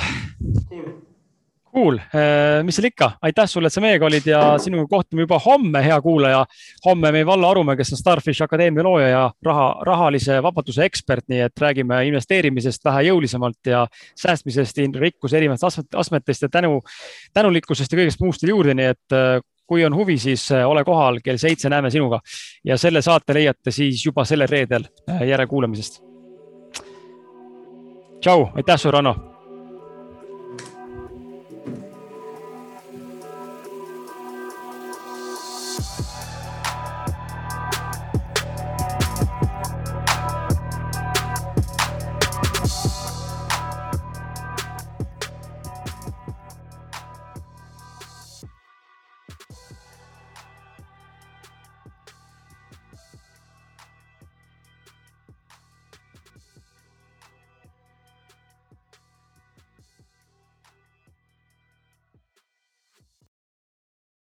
Cool, äh, mis seal ikka, aitäh sulle, et sa meiega olid ja sinuga kohtume juba homme, hea kuulaja. homme meil Vallo Arumäe, kes on Starfish Akadeemia looja ja raha, rahalise vabaduse ekspert, nii et räägime investeerimisest vähe jõulisemalt ja säästmisest, rikkuse erinevatest astmetest ja tänu, tänulikkusest ja kõigest muust juurde, nii et äh, kui on huvi, siis äh, ole kohal kell seitse, näeme sinuga. Ja selle saate leiate siis juba sellel reedel järekuulamisest tšau, aitäh sulle, Ranno